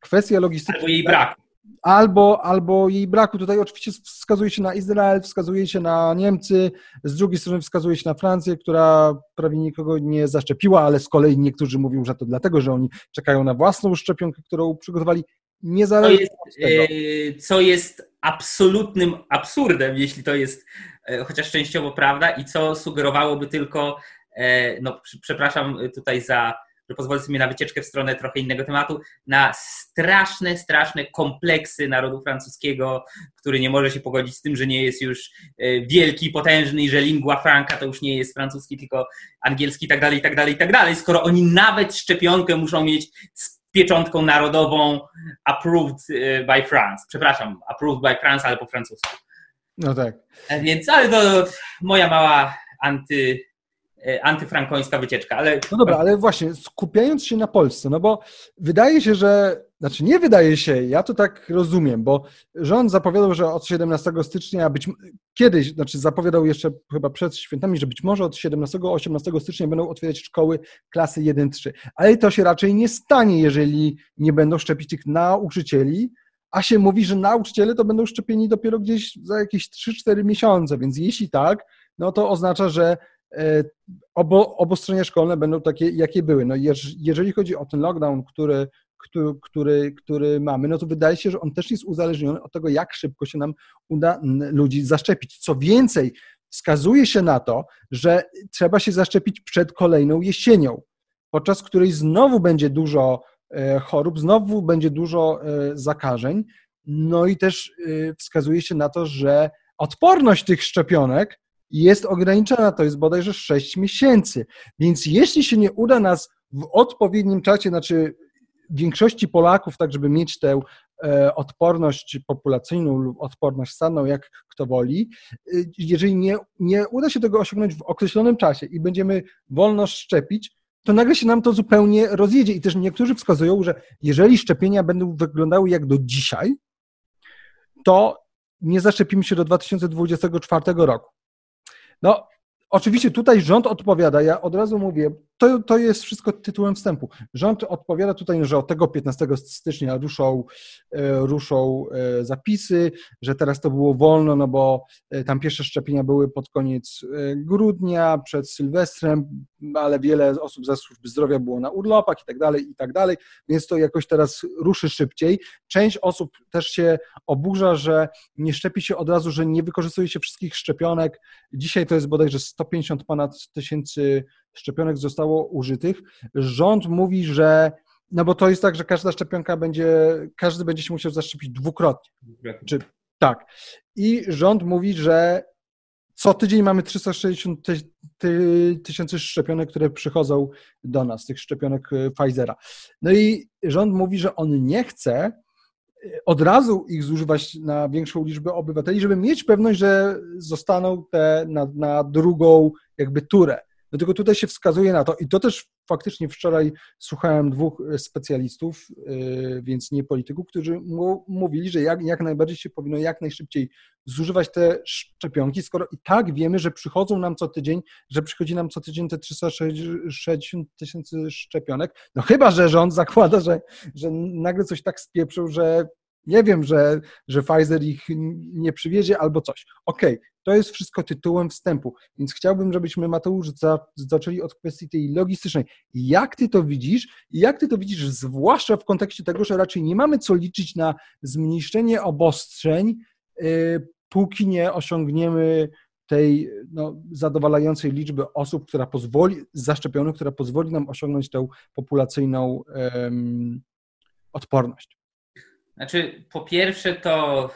kwestia logistyki. Albo jej braku albo, albo jej braku. Tutaj oczywiście wskazuje się na Izrael, wskazuje się na Niemcy, z drugiej strony wskazuje się na Francję, która prawie nikogo nie zaszczepiła, ale z kolei niektórzy mówią, że to dlatego, że oni czekają na własną szczepionkę, którą przygotowali niezależnie od tego. E, co jest absolutnym absurdem, jeśli to jest e, chociaż częściowo prawda i co sugerowałoby tylko, e, no przepraszam tutaj za że pozwolę sobie na wycieczkę w stronę trochę innego tematu, na straszne, straszne kompleksy narodu francuskiego, który nie może się pogodzić z tym, że nie jest już e, wielki, potężny i że lingua franca to już nie jest francuski, tylko angielski i tak dalej, i tak dalej, i tak dalej, skoro oni nawet szczepionkę muszą mieć z pieczątką narodową approved e, by France. Przepraszam, approved by France, ale po francusku. No tak. E, więc, ale to moja mała anty antyfrankońska wycieczka. Ale... No dobra, ale właśnie skupiając się na Polsce, no bo wydaje się, że, znaczy nie wydaje się, ja to tak rozumiem, bo rząd zapowiadał, że od 17 stycznia, być kiedyś, znaczy zapowiadał jeszcze chyba przed świętami, że być może od 17-18 stycznia będą otwierać szkoły klasy 1-3, ale to się raczej nie stanie, jeżeli nie będą szczepić tych nauczycieli, a się mówi, że nauczyciele to będą szczepieni dopiero gdzieś za jakieś 3-4 miesiące, więc jeśli tak, no to oznacza, że E, obo, obostrzenia szkolne będą takie, jakie były. No jeżeli chodzi o ten lockdown, który, który, który, który mamy, no to wydaje się, że on też jest uzależniony od tego, jak szybko się nam uda ludzi zaszczepić. Co więcej, wskazuje się na to, że trzeba się zaszczepić przed kolejną jesienią, podczas której znowu będzie dużo e, chorób, znowu będzie dużo e, zakażeń. No i też wskazuje się na to, że odporność tych szczepionek jest ograniczona, to jest bodajże 6 miesięcy. Więc jeśli się nie uda nas w odpowiednim czasie, znaczy większości Polaków, tak żeby mieć tę e, odporność populacyjną lub odporność stanną, jak kto woli, e, jeżeli nie, nie uda się tego osiągnąć w określonym czasie i będziemy wolno szczepić, to nagle się nam to zupełnie rozjedzie. I też niektórzy wskazują, że jeżeli szczepienia będą wyglądały jak do dzisiaj, to nie zaszczepimy się do 2024 roku. No, oczywiście tutaj rząd odpowiada, ja od razu mówię, to, to jest wszystko tytułem wstępu. Rząd odpowiada tutaj, że od tego 15 stycznia ruszą, e, ruszą e, zapisy, że teraz to było wolno, no bo e, tam pierwsze szczepienia były pod koniec grudnia, przed Sylwestrem, ale wiele osób ze służby zdrowia było na urlopach i tak dalej, i tak dalej, więc to jakoś teraz ruszy szybciej. Część osób też się oburza, że nie szczepi się od razu, że nie wykorzystuje się wszystkich szczepionek. Dzisiaj to jest bodajże 150 ponad tysięcy szczepionek zostało użytych. Rząd mówi, że no bo to jest tak, że każda szczepionka będzie, każdy będzie się musiał zaszczepić dwukrotnie. Czy, tak. I rząd mówi, że co tydzień mamy 360 tysięcy szczepionek, które przychodzą do nas, tych szczepionek y, Pfizera. No i rząd mówi, że on nie chce y, od razu ich zużywać na większą liczbę obywateli, żeby mieć pewność, że zostaną te na, na drugą jakby turę. Dlatego tutaj się wskazuje na to, i to też faktycznie wczoraj słuchałem dwóch e, specjalistów, e, więc nie polityków, którzy mówili, że jak, jak najbardziej się powinno jak najszybciej zużywać te szczepionki, skoro i tak wiemy, że przychodzą nam co tydzień, że przychodzi nam co tydzień te 360 tysięcy szczepionek. No chyba, że rząd zakłada, że, że nagle coś tak spieprzył, że nie wiem, że, że Pfizer ich nie przywiezie albo coś. Okej, okay, to jest wszystko tytułem wstępu, więc chciałbym, żebyśmy, Mateusz, za, zaczęli od kwestii tej logistycznej. Jak ty to widzisz jak ty to widzisz, zwłaszcza w kontekście tego, że raczej nie mamy co liczyć na zmniejszenie obostrzeń, yy, póki nie osiągniemy tej no, zadowalającej liczby osób, która pozwoli, zaszczepionych, która pozwoli nam osiągnąć tę populacyjną odporność. Znaczy, po pierwsze, to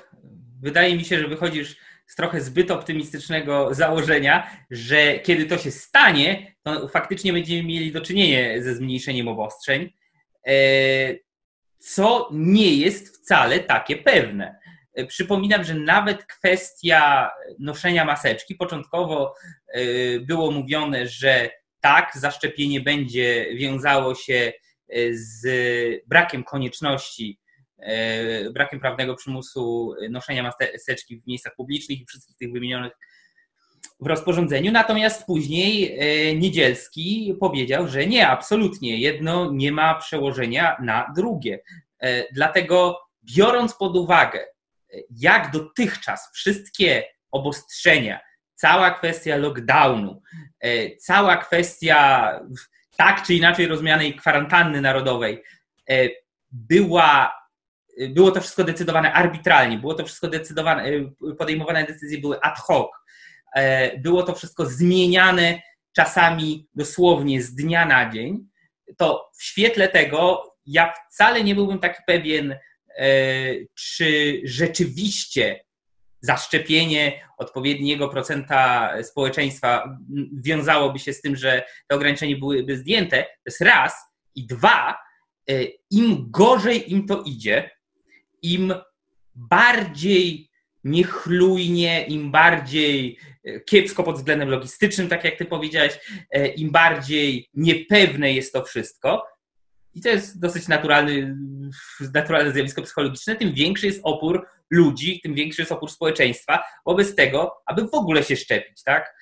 wydaje mi się, że wychodzisz z trochę zbyt optymistycznego założenia, że kiedy to się stanie, to faktycznie będziemy mieli do czynienia ze zmniejszeniem obostrzeń, e, co nie jest wcale takie pewne. E, przypominam, że nawet kwestia noszenia maseczki, początkowo e, było mówione, że tak, zaszczepienie będzie wiązało się z brakiem konieczności brakiem prawnego przymusu noszenia maseczki w miejscach publicznych i wszystkich tych wymienionych w rozporządzeniu. Natomiast później e, Niedzielski powiedział, że nie, absolutnie, jedno nie ma przełożenia na drugie. E, dlatego biorąc pod uwagę, jak dotychczas wszystkie obostrzenia, cała kwestia lockdownu, cała kwestia tak czy inaczej rozumianej kwarantanny narodowej była było to wszystko decydowane arbitralnie, było to wszystko decydowane, y, podejmowane decyzje były ad hoc, e, było to wszystko zmieniane czasami dosłownie z dnia na dzień, to w świetle tego ja wcale nie byłbym taki pewien, e, czy rzeczywiście zaszczepienie odpowiedniego procenta społeczeństwa wiązałoby się z tym, że te ograniczenia byłyby zdjęte. To jest raz. I dwa, e, im gorzej im to idzie, im bardziej niechlujnie, im bardziej e, kiepsko pod względem logistycznym, tak jak ty powiedziałeś, e, im bardziej niepewne jest to wszystko, i to jest dosyć naturalny, naturalne zjawisko psychologiczne, tym większy jest opór ludzi, tym większy jest opór społeczeństwa wobec tego, aby w ogóle się szczepić, tak?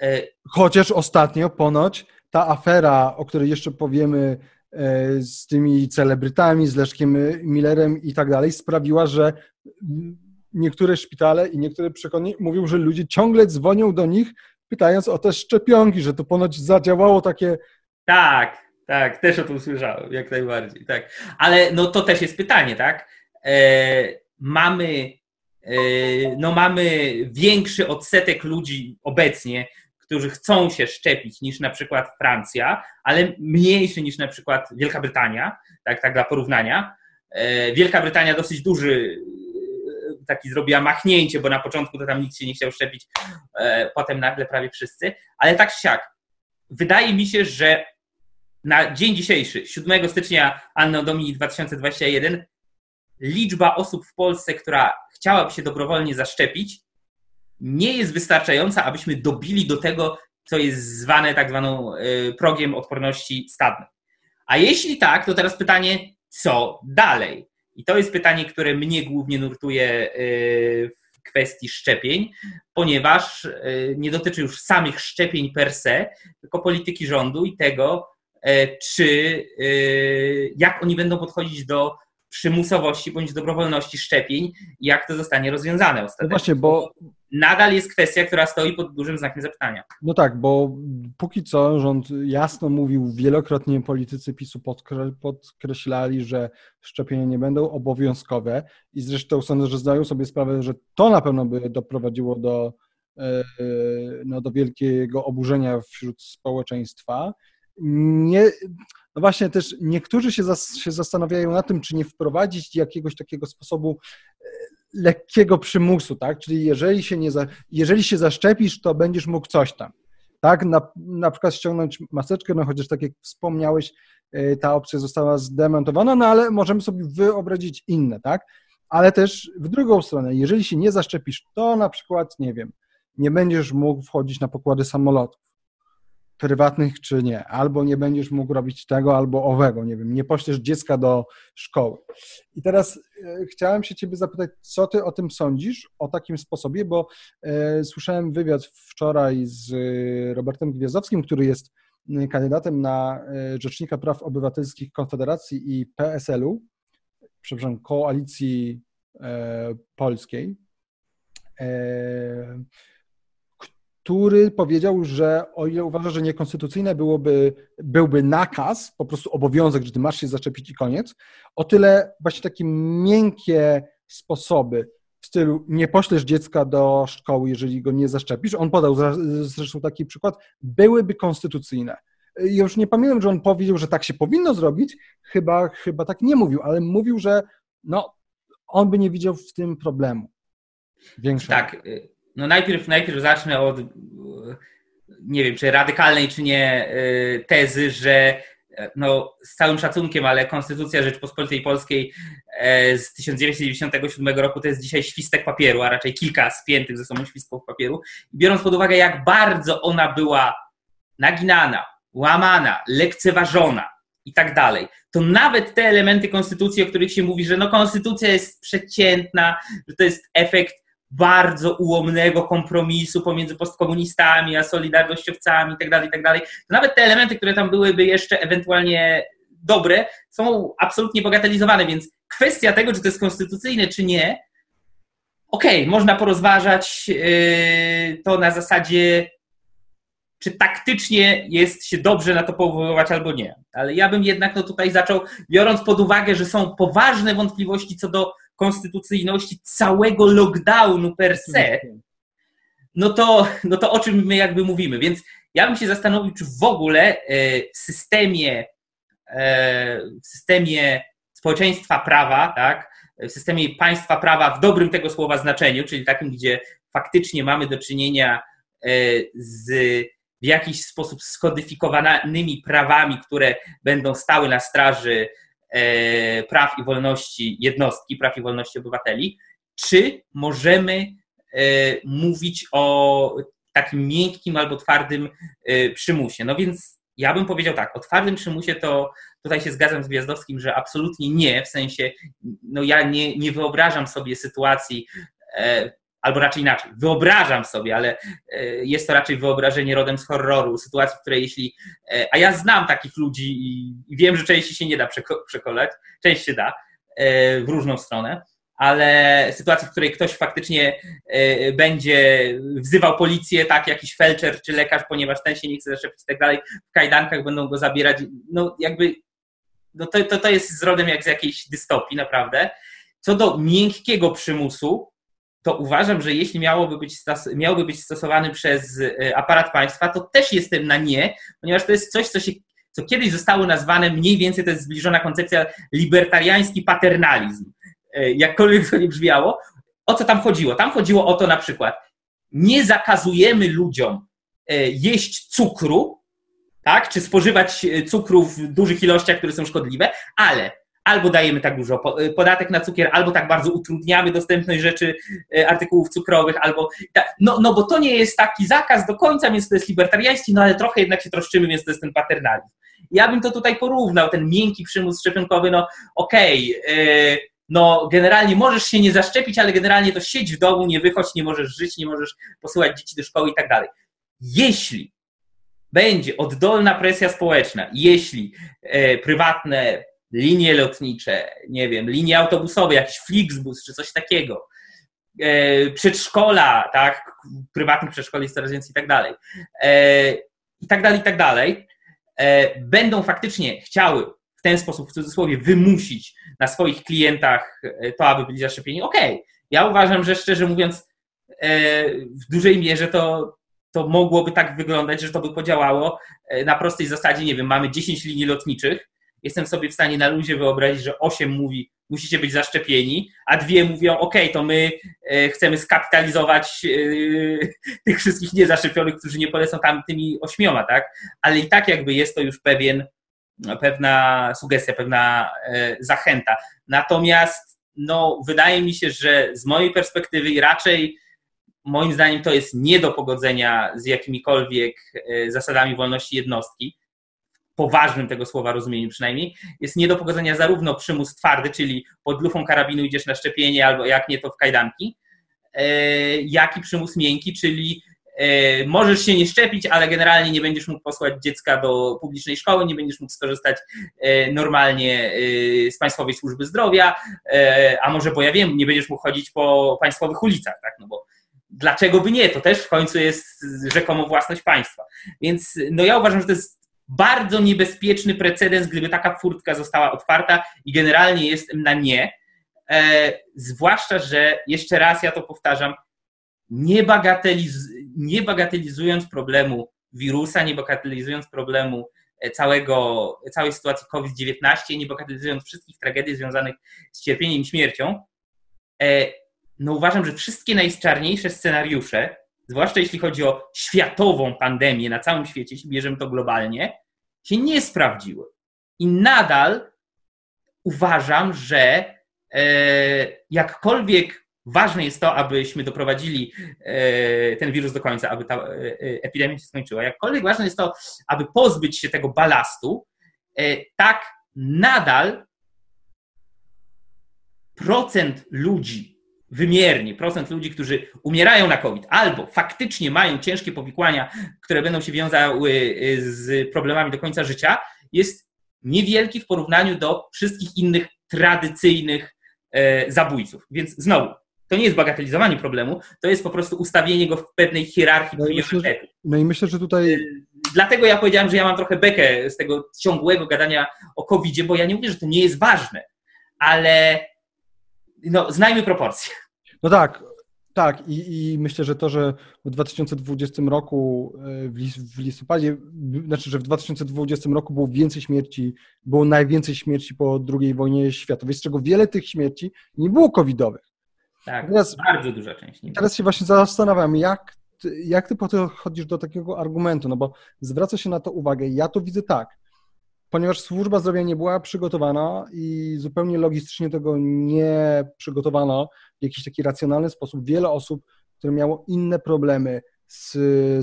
E, Chociaż ostatnio ponoć ta afera, o której jeszcze powiemy z tymi celebrytami, z Leszkiem Millerem i tak dalej, sprawiła, że niektóre szpitale i niektóre przekonania mówią, że ludzie ciągle dzwonią do nich, pytając o te szczepionki, że to ponoć zadziałało takie. Tak, Tak, też o tym słyszałem, jak najbardziej. Tak. Ale no to też jest pytanie, tak? E, mamy, e, no mamy większy odsetek ludzi obecnie, którzy chcą się szczepić niż na przykład Francja, ale mniejszy niż na przykład Wielka Brytania, tak, tak dla porównania. E, Wielka Brytania dosyć duży e, taki zrobiła machnięcie, bo na początku to tam nikt się nie chciał szczepić, e, potem nagle prawie wszyscy, ale tak siak. Wydaje mi się, że na dzień dzisiejszy, 7 stycznia Anno Domini 2021, liczba osób w Polsce, która chciałaby się dobrowolnie zaszczepić, nie jest wystarczająca, abyśmy dobili do tego, co jest zwane tak zwaną y, progiem odporności stadnej. A jeśli tak, to teraz pytanie, co dalej? I to jest pytanie, które mnie głównie nurtuje y, w kwestii szczepień, ponieważ y, nie dotyczy już samych szczepień per se, tylko polityki rządu i tego, czy jak oni będą podchodzić do przymusowości bądź dobrowolności szczepień i jak to zostanie rozwiązane ostatecznie. No właśnie, bo nadal jest kwestia, która stoi pod dużym znakiem zapytania. No tak, bo póki co rząd jasno mówił, wielokrotnie politycy PiSu podkreślali, że szczepienia nie będą obowiązkowe i zresztą sądzę, że zdają sobie sprawę, że to na pewno by doprowadziło do, e, no, do wielkiego oburzenia wśród społeczeństwa. Nie, no właśnie też niektórzy się, zas, się zastanawiają na tym, czy nie wprowadzić jakiegoś takiego sposobu e, lekkiego przymusu, tak? Czyli jeżeli się, nie za, jeżeli się zaszczepisz, to będziesz mógł coś tam. Tak, na, na przykład ściągnąć maseczkę, no chociaż tak jak wspomniałeś, e, ta opcja została zdementowana, no ale możemy sobie wyobrazić inne, tak? Ale też w drugą stronę, jeżeli się nie zaszczepisz, to na przykład, nie wiem, nie będziesz mógł wchodzić na pokłady samolotów prywatnych czy nie, albo nie będziesz mógł robić tego, albo owego, nie wiem, nie poślesz dziecka do szkoły. I teraz e, chciałem się ciebie zapytać, co ty o tym sądzisz, o takim sposobie, bo e, słyszałem wywiad wczoraj z e, Robertem Gwiazdowskim, który jest kandydatem na Rzecznika Praw Obywatelskich Konfederacji i PSL-u, przepraszam, Koalicji Polskiej który powiedział, że o ile uważa, że niekonstytucyjne byłoby, byłby nakaz, po prostu obowiązek, że ty masz się zaczepić i koniec, o tyle właśnie takie miękkie sposoby w stylu nie poślesz dziecka do szkoły, jeżeli go nie zaszczepisz, on podał zresztą taki przykład, byłyby konstytucyjne. Ja już nie pamiętam, że on powiedział, że tak się powinno zrobić, chyba, chyba tak nie mówił, ale mówił, że no, on by nie widział w tym problemu. Tak, no najpierw, najpierw zacznę od, nie wiem, czy radykalnej, czy nie, y, tezy, że no, z całym szacunkiem, ale Konstytucja Rzeczpospolitej Polskiej e, z 1997 roku to jest dzisiaj świstek papieru, a raczej kilka spiętych ze sobą świstków papieru. Biorąc pod uwagę, jak bardzo ona była naginana, łamana, lekceważona i tak dalej, to nawet te elementy Konstytucji, o których się mówi, że no Konstytucja jest przeciętna, że to jest efekt bardzo ułomnego kompromisu pomiędzy postkomunistami a solidarnościowcami itd., tak itd., tak nawet te elementy, które tam byłyby jeszcze ewentualnie dobre, są absolutnie bagatelizowane, więc kwestia tego, czy to jest konstytucyjne, czy nie, okej, okay, można porozważać yy, to na zasadzie, czy taktycznie jest się dobrze na to powoływać albo nie. Ale ja bym jednak no, tutaj zaczął, biorąc pod uwagę, że są poważne wątpliwości co do konstytucyjności całego lockdownu per se, no to, no to o czym my jakby mówimy. Więc ja bym się zastanowił, czy w ogóle e, w systemie, e, w systemie społeczeństwa prawa, tak, w systemie państwa prawa w dobrym tego słowa znaczeniu, czyli takim, gdzie faktycznie mamy do czynienia e, z w jakiś sposób skodyfikowanymi prawami, które będą stały na straży praw i wolności jednostki, praw i wolności obywateli, czy możemy e, mówić o takim miękkim albo twardym e, przymusie. No więc ja bym powiedział tak, o twardym przymusie to tutaj się zgadzam z Gwiazdowskim, że absolutnie nie, w sensie, no ja nie, nie wyobrażam sobie sytuacji, albo raczej inaczej, wyobrażam sobie, ale e, jest to raczej wyobrażenie rodem z horroru, sytuacji, w której jeśli, e, a ja znam takich ludzi i wiem, że części się nie da przekonać, część się da e, w różną stronę, ale sytuacji, w której ktoś faktycznie będzie wzywał policję, tak, jakiś felczer czy lekarz, ponieważ ten się nie chce zaszczepić i tak dalej, w kajdankach będą go zabierać, no jakby no to, to, to jest z rodem jak z jakiejś dystopii, naprawdę. Co do miękkiego przymusu, to uważam, że jeśli miałoby być, miałby być stosowany przez e, aparat państwa, to też jestem na nie, ponieważ to jest coś, co się co kiedyś zostało nazwane mniej więcej, to jest zbliżona koncepcja libertariański paternalizm. E, jakkolwiek to nie brzmiało. O co tam chodziło? Tam chodziło o to na przykład, nie zakazujemy ludziom e, jeść cukru, tak, czy spożywać cukru w dużych ilościach, które są szkodliwe, ale albo dajemy tak dużo podatek na cukier, albo tak bardzo utrudniamy dostępność rzeczy, e, artykułów cukrowych, albo no, no bo to nie jest taki zakaz do końca, więc to jest libertariański, no ale trochę jednak się troszczymy, więc to jest ten paternalizm. Ja bym to tutaj porównał, ten miękki przymus szczepionkowy, no okej, okay, no generalnie możesz się nie zaszczepić, ale generalnie to siedź w domu, nie wychodź, nie możesz żyć, nie możesz posyłać dzieci do szkoły i tak dalej. Jeśli będzie oddolna presja społeczna, jeśli e, prywatne linie lotnicze, nie wiem, linie autobusowe, jakiś Flixbus czy coś takiego, e, przedszkola, tak, prywatnych przedszkoli jest coraz więcej i tak dalej, e, i tak dalej, i tak dalej, e, będą faktycznie chciały w ten sposób, w cudzysłowie, wymusić na swoich klientach to, aby byli zaszczepieni, okej. Okay. Ja uważam, że szczerze mówiąc, w dużej mierze to, to mogłoby tak wyglądać, że to by podziałało na prostej zasadzie, nie wiem, mamy 10 linii lotniczych, jestem sobie w stanie na luzie wyobrazić, że 8 mówi, musicie być zaszczepieni, a dwie mówią, ok, to my e, chcemy skapitalizować e, tych wszystkich niezaszczepionych, którzy nie polecą tam tymi ośmioma, tak? Ale i tak jakby jest to już pewien, pewna sugestia, pewna e, zachęta. Natomiast no, wydaje mi się, że z mojej perspektywy raczej moim zdaniem to jest nie do pogodzenia z jakimikolwiek zasadami wolności jednostki poważnym tego słowa rozumieniu przynajmniej, jest nie do pogodzenia zarówno przymus twardy, czyli pod lufą karabinu idziesz na szczepienie, albo jak nie to w kajdanki, e, jak i przymus miękki, czyli e, możesz się nie szczepić, ale generalnie nie będziesz mógł posłać dziecka do publicznej szkoły, nie będziesz mógł skorzystać e, normalnie z Państwowej Służby Zdrowia, a może, bo ja wiem, nie będziesz mógł chodzić po państwowych ulicach, tak, no bo dlaczego by nie? To też w końcu jest rzekomo własność państwa. Więc no ja uważam, że to jest bardzo niebezpieczny precedens, gdyby taka furtka została otwarta i generalnie jestem na nie. E, zwłaszcza, że jeszcze raz ja to powtarzam, nie, bagateliz nie bagatelizując problemu wirusa, nie bagatelizując problemu e, całego, całej sytuacji COVID-19, nie bagatelizując wszystkich tragedii związanych z cierpieniem i śmiercią, e, no uważam, że wszystkie najczarniejsze scenariusze zwłaszcza jeśli chodzi o światową pandemię na całym świecie, jeśli bierzemy to globalnie, się nie sprawdziły. I nadal uważam, że e, jakkolwiek ważne jest to, abyśmy doprowadzili e, ten wirus do końca, aby ta e, epidemia się skończyła, jakkolwiek ważne jest to, aby pozbyć się tego balastu, tak nadal procent ludzi, wymiernie procent ludzi, którzy umierają na COVID albo faktycznie mają ciężkie powikłania, które będą się wiązały y, z problemami do końca życia, jest niewielki w porównaniu do wszystkich innych tradycyjnych e, zabójców. Więc znowu, to nie jest bagatelizowanie problemu, to jest po prostu ustawienie go w pewnej hierarchii no priorytetów. No i myślę, że tutaj. Y, dlatego ja powiedziałem, że ja mam trochę bekę z tego ciągłego gadania o COVID-zie, bo ja nie mówię, że to nie jest ważne, ale no, znajmy proporcje. No tak, tak, i, i, myślę, że to, że w 2020 roku, e, w listopadzie, znaczy, że w 2020 roku było więcej śmierci, było najwięcej śmierci po II wojnie światowej, z czego wiele tych śmierci nie było covidowych. Tak, teraz, bardzo duża część. teraz się właśnie zastanawiam, jak, jak ty podchodzisz do takiego argumentu, no bo zwraca się na to uwagę. Ja to widzę tak ponieważ służba zdrowia nie była przygotowana i zupełnie logistycznie tego nie przygotowano w jakiś taki racjonalny sposób, wiele osób, które miało inne problemy z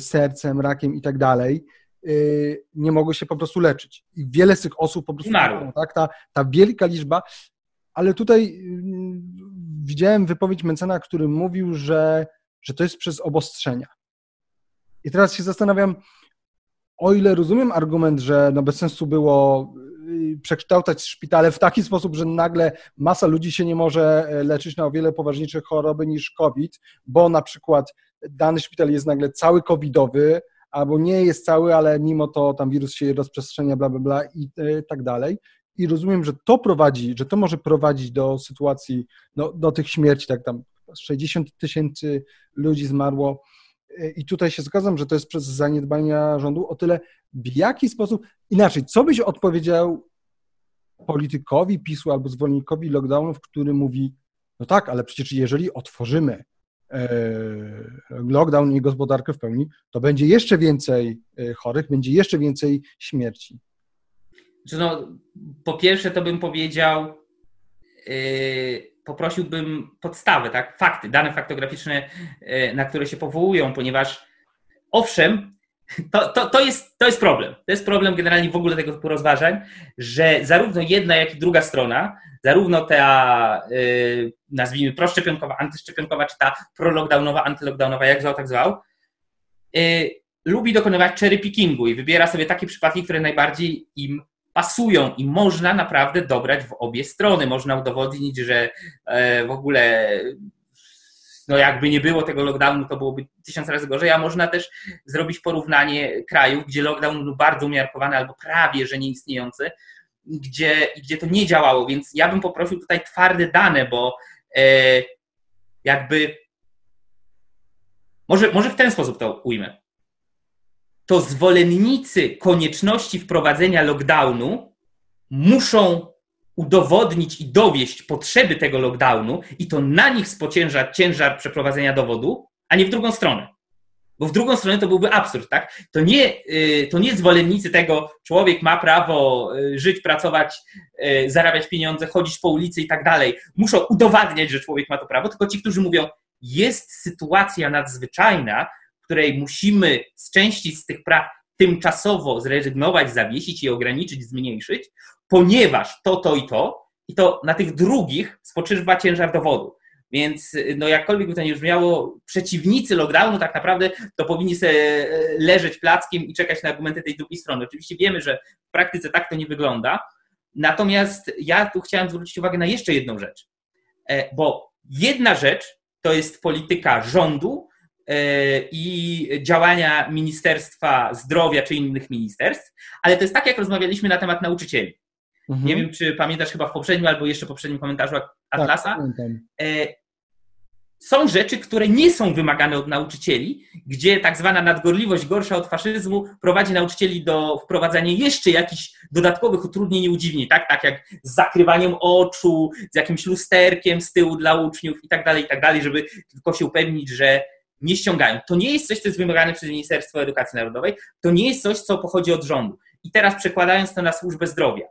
sercem, rakiem i tak dalej, y, nie mogły się po prostu leczyć. I wiele z tych osób po prostu, Umarło. tak, ta, ta wielka liczba, ale tutaj y, widziałem wypowiedź Mencena, który mówił, że, że to jest przez obostrzenia. I teraz się zastanawiam, o ile rozumiem argument, że no bez sensu było przekształcać szpitale w taki sposób, że nagle masa ludzi się nie może leczyć na o wiele poważniejsze choroby niż COVID, bo na przykład dany szpital jest nagle cały covidowy, albo nie jest cały, ale mimo to tam wirus się rozprzestrzenia, bla, bla, bla i tak dalej. I rozumiem, że to prowadzi, że to może prowadzić do sytuacji, no, do tych śmierci, tak tam 60 tysięcy ludzi zmarło. I tutaj się zgadzam, że to jest przez zaniedbania rządu o tyle, w jaki sposób, inaczej, co byś odpowiedział politykowi PiSu albo zwolennikowi lockdownów, który mówi, no tak, ale przecież jeżeli otworzymy e, lockdown i gospodarkę w pełni, to będzie jeszcze więcej e, chorych, będzie jeszcze więcej śmierci. No, po pierwsze, to bym powiedział, yy, poprosiłbym podstawy, tak, fakty, dane faktograficzne, yy, na które się powołują, ponieważ owszem, to, to, to, jest, to jest problem. To jest problem generalnie w ogóle tego typu rozważań, że zarówno jedna, jak i druga strona, zarówno ta, yy, nazwijmy, proszczepionkowa, antyszczepionkowa, czy ta prolockdownowa, antylockdownowa, jak zwał, tak zwał, yy, lubi dokonywać cherry pickingu i wybiera sobie takie przypadki, które najbardziej im pasują i można naprawdę dobrać w obie strony. Można udowodnić, że e, w ogóle no jakby nie było tego lockdownu, to byłoby tysiąc razy gorzej, a można też zrobić porównanie krajów, gdzie lockdown był bardzo umiarkowany albo prawie, że nieistniejący, gdzie, gdzie to nie działało, więc ja bym poprosił tutaj twarde dane, bo e, jakby może, może w ten sposób to ujmę to zwolennicy konieczności wprowadzenia lockdownu muszą udowodnić i dowieść potrzeby tego lockdownu i to na nich spocięża ciężar przeprowadzenia dowodu, a nie w drugą stronę. Bo w drugą stronę to byłby absurd, tak? To nie, y, to nie zwolennicy tego, człowiek ma prawo y, żyć, pracować, y, zarabiać pieniądze, chodzić po ulicy i tak dalej. Muszą udowadniać, że człowiek ma to prawo, tylko ci, którzy mówią, jest sytuacja nadzwyczajna, której musimy z części z tych praw tymczasowo zrezygnować, zawiesić i ograniczyć, zmniejszyć, ponieważ to, to i to, i to na tych drugich spoczywa ciężar dowodu. Więc no jakkolwiek by to nie brzmiało, przeciwnicy lockdownu tak naprawdę to powinni sobie e, leżeć plackiem i czekać na argumenty tej drugiej strony. Oczywiście wiemy, że w praktyce tak to nie wygląda. Natomiast ja tu chciałem zwrócić uwagę na jeszcze jedną rzecz. E, bo jedna rzecz to jest polityka rządu, i działania Ministerstwa Zdrowia czy innych ministerstw, ale to jest tak, jak rozmawialiśmy na temat nauczycieli. Mhm. Nie wiem, czy pamiętasz chyba w poprzednim albo jeszcze poprzednim komentarzu Atlasa. Tak, są rzeczy, które nie są wymagane od nauczycieli, gdzie tak zwana nadgorliwość gorsza od faszyzmu prowadzi nauczycieli do wprowadzania jeszcze jakichś dodatkowych utrudnień i udziwnień, tak? tak jak z zakrywaniem oczu, z jakimś lusterkiem z tyłu dla uczniów i tak dalej, i tak dalej, żeby tylko się upewnić, że nie ściągają. To nie jest coś, co jest wymagane przez Ministerstwo Edukacji Narodowej, to nie jest coś, co pochodzi od rządu. I teraz przekładając to na służbę zdrowia.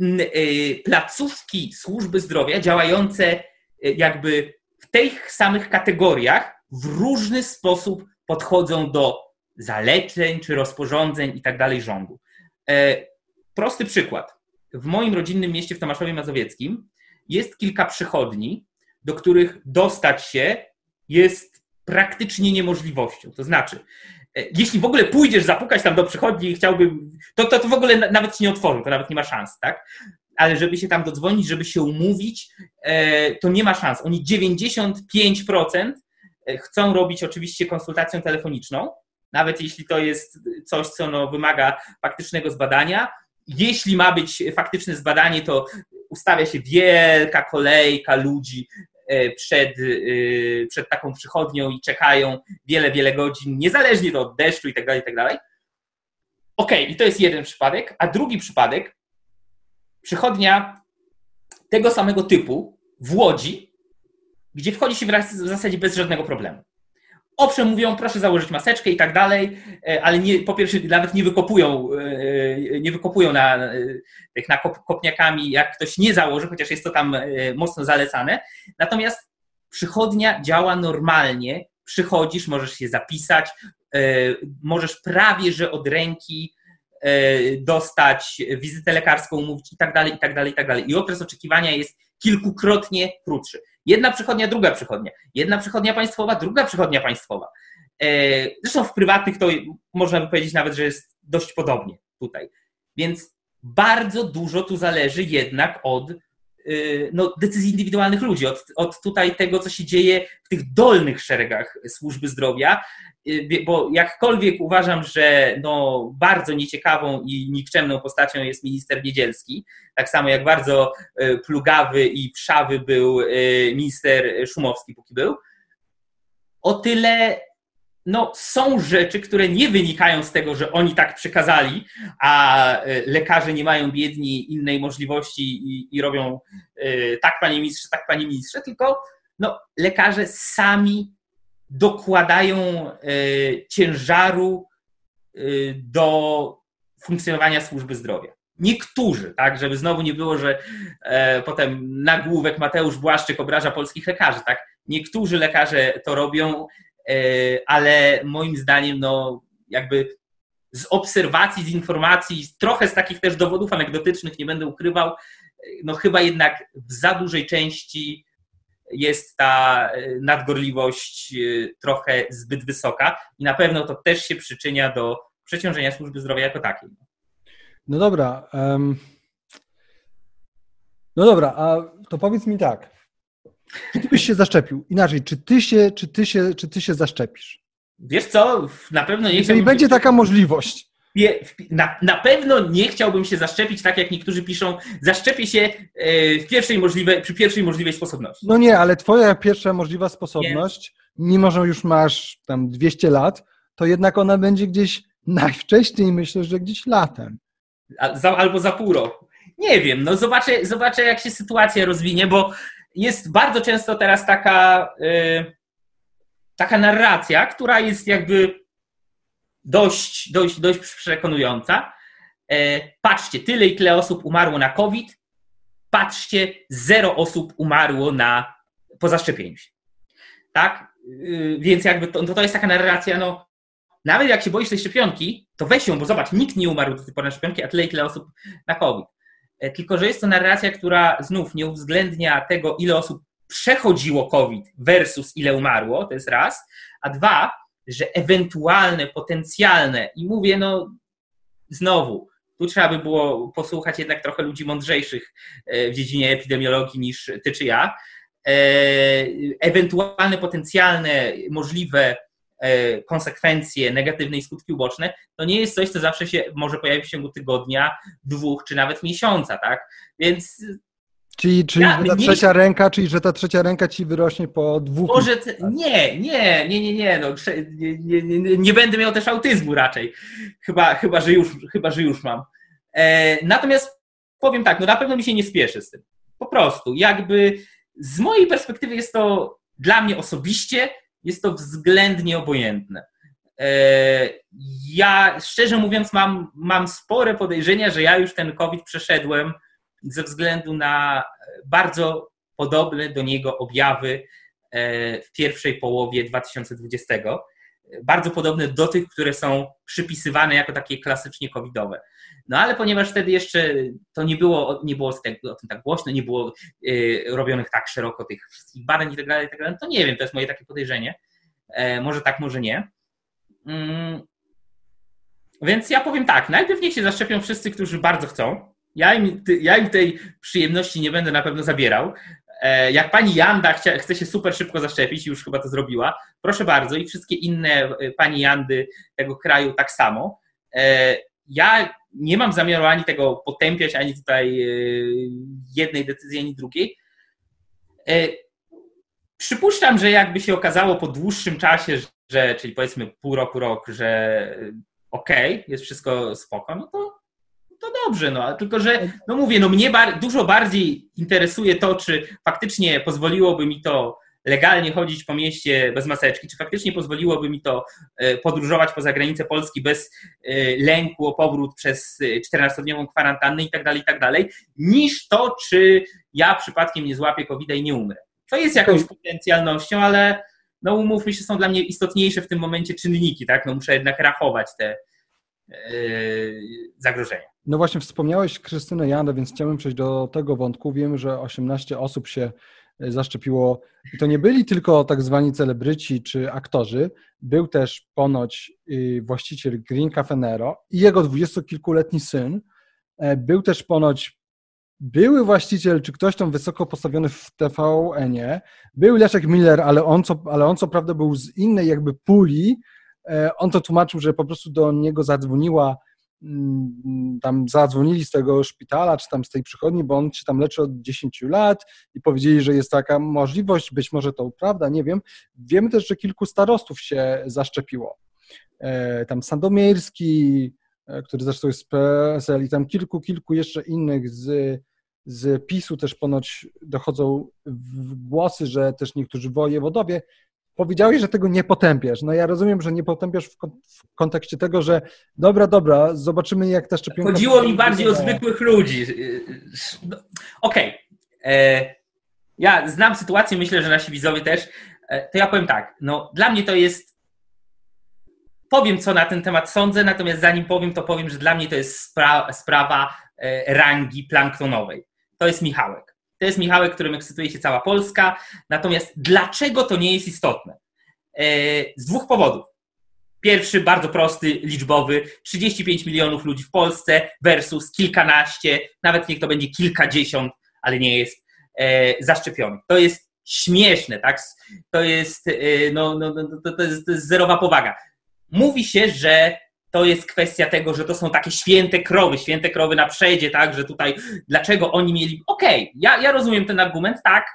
Y, placówki służby zdrowia działające y, jakby w tych samych kategoriach w różny sposób podchodzą do zaleceń czy rozporządzeń i tak dalej rządu. E, prosty przykład. W moim rodzinnym mieście w Tomaszowie Mazowieckim jest kilka przychodni, do których dostać się jest praktycznie niemożliwością. To znaczy, e, jeśli w ogóle pójdziesz zapukać tam do przychodni i chciałbym, to, to, to w ogóle nawet ci nie otworzą, to nawet nie ma szans, tak? Ale żeby się tam dodzwonić, żeby się umówić, e, to nie ma szans. Oni 95% e, chcą robić oczywiście konsultacją telefoniczną, nawet jeśli to jest coś, co no, wymaga faktycznego zbadania. Jeśli ma być faktyczne zbadanie, to ustawia się wielka kolejka ludzi przed, e, przed taką przychodnią i czekają wiele, wiele godzin, niezależnie od deszczu i tak dalej, i tak dalej. Ok, i to jest jeden przypadek, a drugi przypadek, przychodnia tego samego typu w Łodzi, gdzie wchodzi się w zasadzie bez żadnego problemu. Owszem, mówią, proszę założyć maseczkę i tak dalej, e, ale nie, po pierwsze nawet nie wykopują, e, nie wykopują na, e, tych na kopniakami, jak ktoś nie założy, chociaż jest to tam mocno zalecane. Natomiast przychodnia działa normalnie, przychodzisz, możesz się zapisać, możesz prawie, że od ręki dostać wizytę lekarską, umówić i tak dalej, i tak dalej, i tak dalej. I okres oczekiwania jest kilkukrotnie krótszy. Jedna przychodnia, druga przychodnia. Jedna przychodnia państwowa, druga przychodnia państwowa. E, zresztą w prywatnych to można by powiedzieć nawet, że jest dość podobnie tutaj. Więc bardzo dużo tu zależy jednak od no, decyzji indywidualnych ludzi, od, od tutaj tego, co się dzieje w tych dolnych szeregach służby zdrowia, y, bo jakkolwiek uważam, że no, bardzo nieciekawą i nikczemną postacią jest minister Niedzielski, tak samo jak bardzo y, plugawy i wszawy był minister Szumowski, póki był, o tyle no, są rzeczy, które nie wynikają z tego, że oni tak przekazali, a e, lekarze nie mają biedni innej możliwości i, i robią y, tak, panie ministrze, tak, panie ministrze, tylko no, lekarze sami dokładają y, ciężaru y, do funkcjonowania służby zdrowia. Niektórzy, tak, żeby znowu nie było, że e, potem nagłówek Mateusz Błaszczyk obraża polskich lekarzy, tak. Niektórzy lekarze to robią, ale moim zdaniem, no jakby z obserwacji, z informacji, trochę z takich też dowodów anegdotycznych, nie będę ukrywał, no chyba jednak w za dużej części jest ta e, nadgorliwość e, trochę zbyt wysoka i na pewno to też się przyczynia do przeciążenia służby zdrowia jako takiej. No dobra. Um... No dobra, a to powiedz mi tak. Czy ty byś się zaszczepił? Inaczej, czy ty się, czy ty się, czy ty się zaszczepisz? Wiesz co, na pewno nie Jeżeli będzie taka możliwość. Na, na pewno nie chciałbym się zaszczepić, tak jak niektórzy piszą, zaszczepię się e, w pierwszej możliwej, przy pierwszej możliwej sposobności. No nie, ale twoja pierwsza możliwa sposobność, nie. mimo że już masz tam 200 lat, to jednak ona będzie gdzieś najwcześniej, myślę, że gdzieś latem. Albo za pół roku. Nie wiem, no zobaczę, zobaczę jak się sytuacja rozwinie, bo jest bardzo często teraz taka, y, taka narracja, która jest jakby dość, dość, dość przekonująca. E, patrzcie, tyle i tyle osób umarło na COVID, patrzcie, zero osób umarło na, po zaszczepieniu się. Tak? Y, więc jakby to, to jest taka narracja, no nawet jak się boisz tej szczepionki, to weź ją, bo zobacz, nikt nie umarł do tej pory na szczepionki, a tyle i tyle osób na COVID. E, tylko że jest to narracja, która znów nie uwzględnia tego, ile osób przechodziło COVID versus ile umarło, to jest raz, a dwa, że ewentualne, potencjalne, i mówię, no znowu, tu trzeba by było posłuchać jednak trochę ludzi mądrzejszych e, w dziedzinie epidemiologii niż ty czy ja, e, ewentualne, potencjalne, możliwe konsekwencje, negatywne i skutki uboczne, to nie jest coś, co zawsze się może pojawić w ciągu tygodnia, dwóch czy nawet miesiąca, tak? Więc Czyli, czyli ja, ta trzecia ręka, czyli że ta trzecia ręka ci wyrośnie po dwóch. Może nie, nie, nie, nie, nie, no, nie, nie, nie, nie, będę miał też autyzmu raczej. Chyba, chyba, że, już, chyba że już mam. E, natomiast powiem tak, no na pewno mi się nie spieszy z tym. Po prostu, jakby z mojej perspektywy jest to dla mnie osobiście jest to względnie obojętne. E, ja szczerze mówiąc mam, mam spore podejrzenia, że ja już ten COVID przeszedłem ze względu na bardzo podobne do niego objawy e, w pierwszej połowie 2020. Bardzo podobne do tych, które są przypisywane jako takie klasycznie covidowe. No ale ponieważ wtedy jeszcze to nie było, nie było o tym tak głośno, nie było y, robionych tak szeroko tych wszystkich badań i tak tak to nie wiem, to jest moje takie podejrzenie. E, może tak, może nie. Mm. Więc ja powiem tak, najpierw niech się zaszczepią wszyscy, którzy bardzo chcą. Ja im, ja im tej przyjemności nie będę na pewno zabierał. E, jak pani Janda chce, chce się super szybko zaszczepić, już chyba to zrobiła, proszę bardzo, i wszystkie inne e, pani Jandy tego kraju tak samo. Ja nie mam zamiaru ani tego potępiać, ani tutaj e, jednej decyzji, ani drugiej. E, przypuszczam, że jakby się okazało po dłuższym czasie, że, czyli powiedzmy pół roku, rok, że okej, okay, jest wszystko spoko, no to, to dobrze, no, tylko że, no mówię, no mnie bar dużo bardziej interesuje to, czy faktycznie pozwoliłoby mi to legalnie chodzić po mieście bez maseczki, czy faktycznie pozwoliłoby mi to e, podróżować poza granicę Polski bez e, lęku o powrót przez 14-dniową e, kwarantannę i tak dalej, i tak dalej, niż to, czy ja przypadkiem nie złapię covid i nie umrę. To jest jakąś potencjalnością, ale no umówmy się, są dla mnie istotniejsze w tym momencie czynniki, tak? No muszę jednak rachować te yy, zagrożenia. No właśnie wspomniałeś Krystynę Jandę, więc chciałbym przejść do tego wątku. Wiem, że 18 osób się zaszczepiło. I to nie byli tylko tak zwani celebryci czy aktorzy, był też ponoć y, właściciel Green Cafe Nero i jego dwudziestokilkuletni syn, Był też ponoć były właściciel, czy ktoś tam wysoko postawiony w TVN-ie, był Leszek Miller, ale on, co, ale on co prawda był z innej jakby puli, on to tłumaczył, że po prostu do niego zadzwoniła tam zadzwonili z tego szpitala, czy tam z tej przychodni, bo on się tam leczy od 10 lat i powiedzieli, że jest taka możliwość, być może to prawda, nie wiem. Wiemy też, że kilku starostów się zaszczepiło. E, tam Sandomierski, e, który zresztą jest z PSL i tam kilku, kilku jeszcze innych z, z PiSu też ponoć dochodzą głosy, że też niektórzy wojewodowie powiedziałeś, że tego nie potępiasz. No ja rozumiem, że nie potępiasz w, w kontekście tego, że dobra, dobra, zobaczymy jak ta szczepionka... Chodziło mi bardziej o zwykłych ludzi. No, Okej. Okay. E, ja znam sytuację, myślę, że nasi widzowie też. E, to ja powiem tak, no dla mnie to jest powiem, co na ten temat sądzę, natomiast zanim powiem, to powiem, że dla mnie to jest spra sprawa e, rangi planktonowej. To jest Michałek. To jest Michałek, którym ekscytuje się cała Polska. Natomiast dlaczego to nie jest istotne? E, z dwóch powodów. Pierwszy, bardzo prosty, liczbowy, 35 milionów ludzi w Polsce versus kilkanaście, nawet niech to będzie kilkadziesiąt, ale nie jest e, zaszczepionych. To jest śmieszne, tak? To jest, e, no, no, no, to, jest, to jest zerowa powaga. Mówi się, że to jest kwestia tego, że to są takie święte krowy, święte krowy na przedzie, tak, że tutaj dlaczego oni mieli. Okej, okay, ja, ja rozumiem ten argument, tak,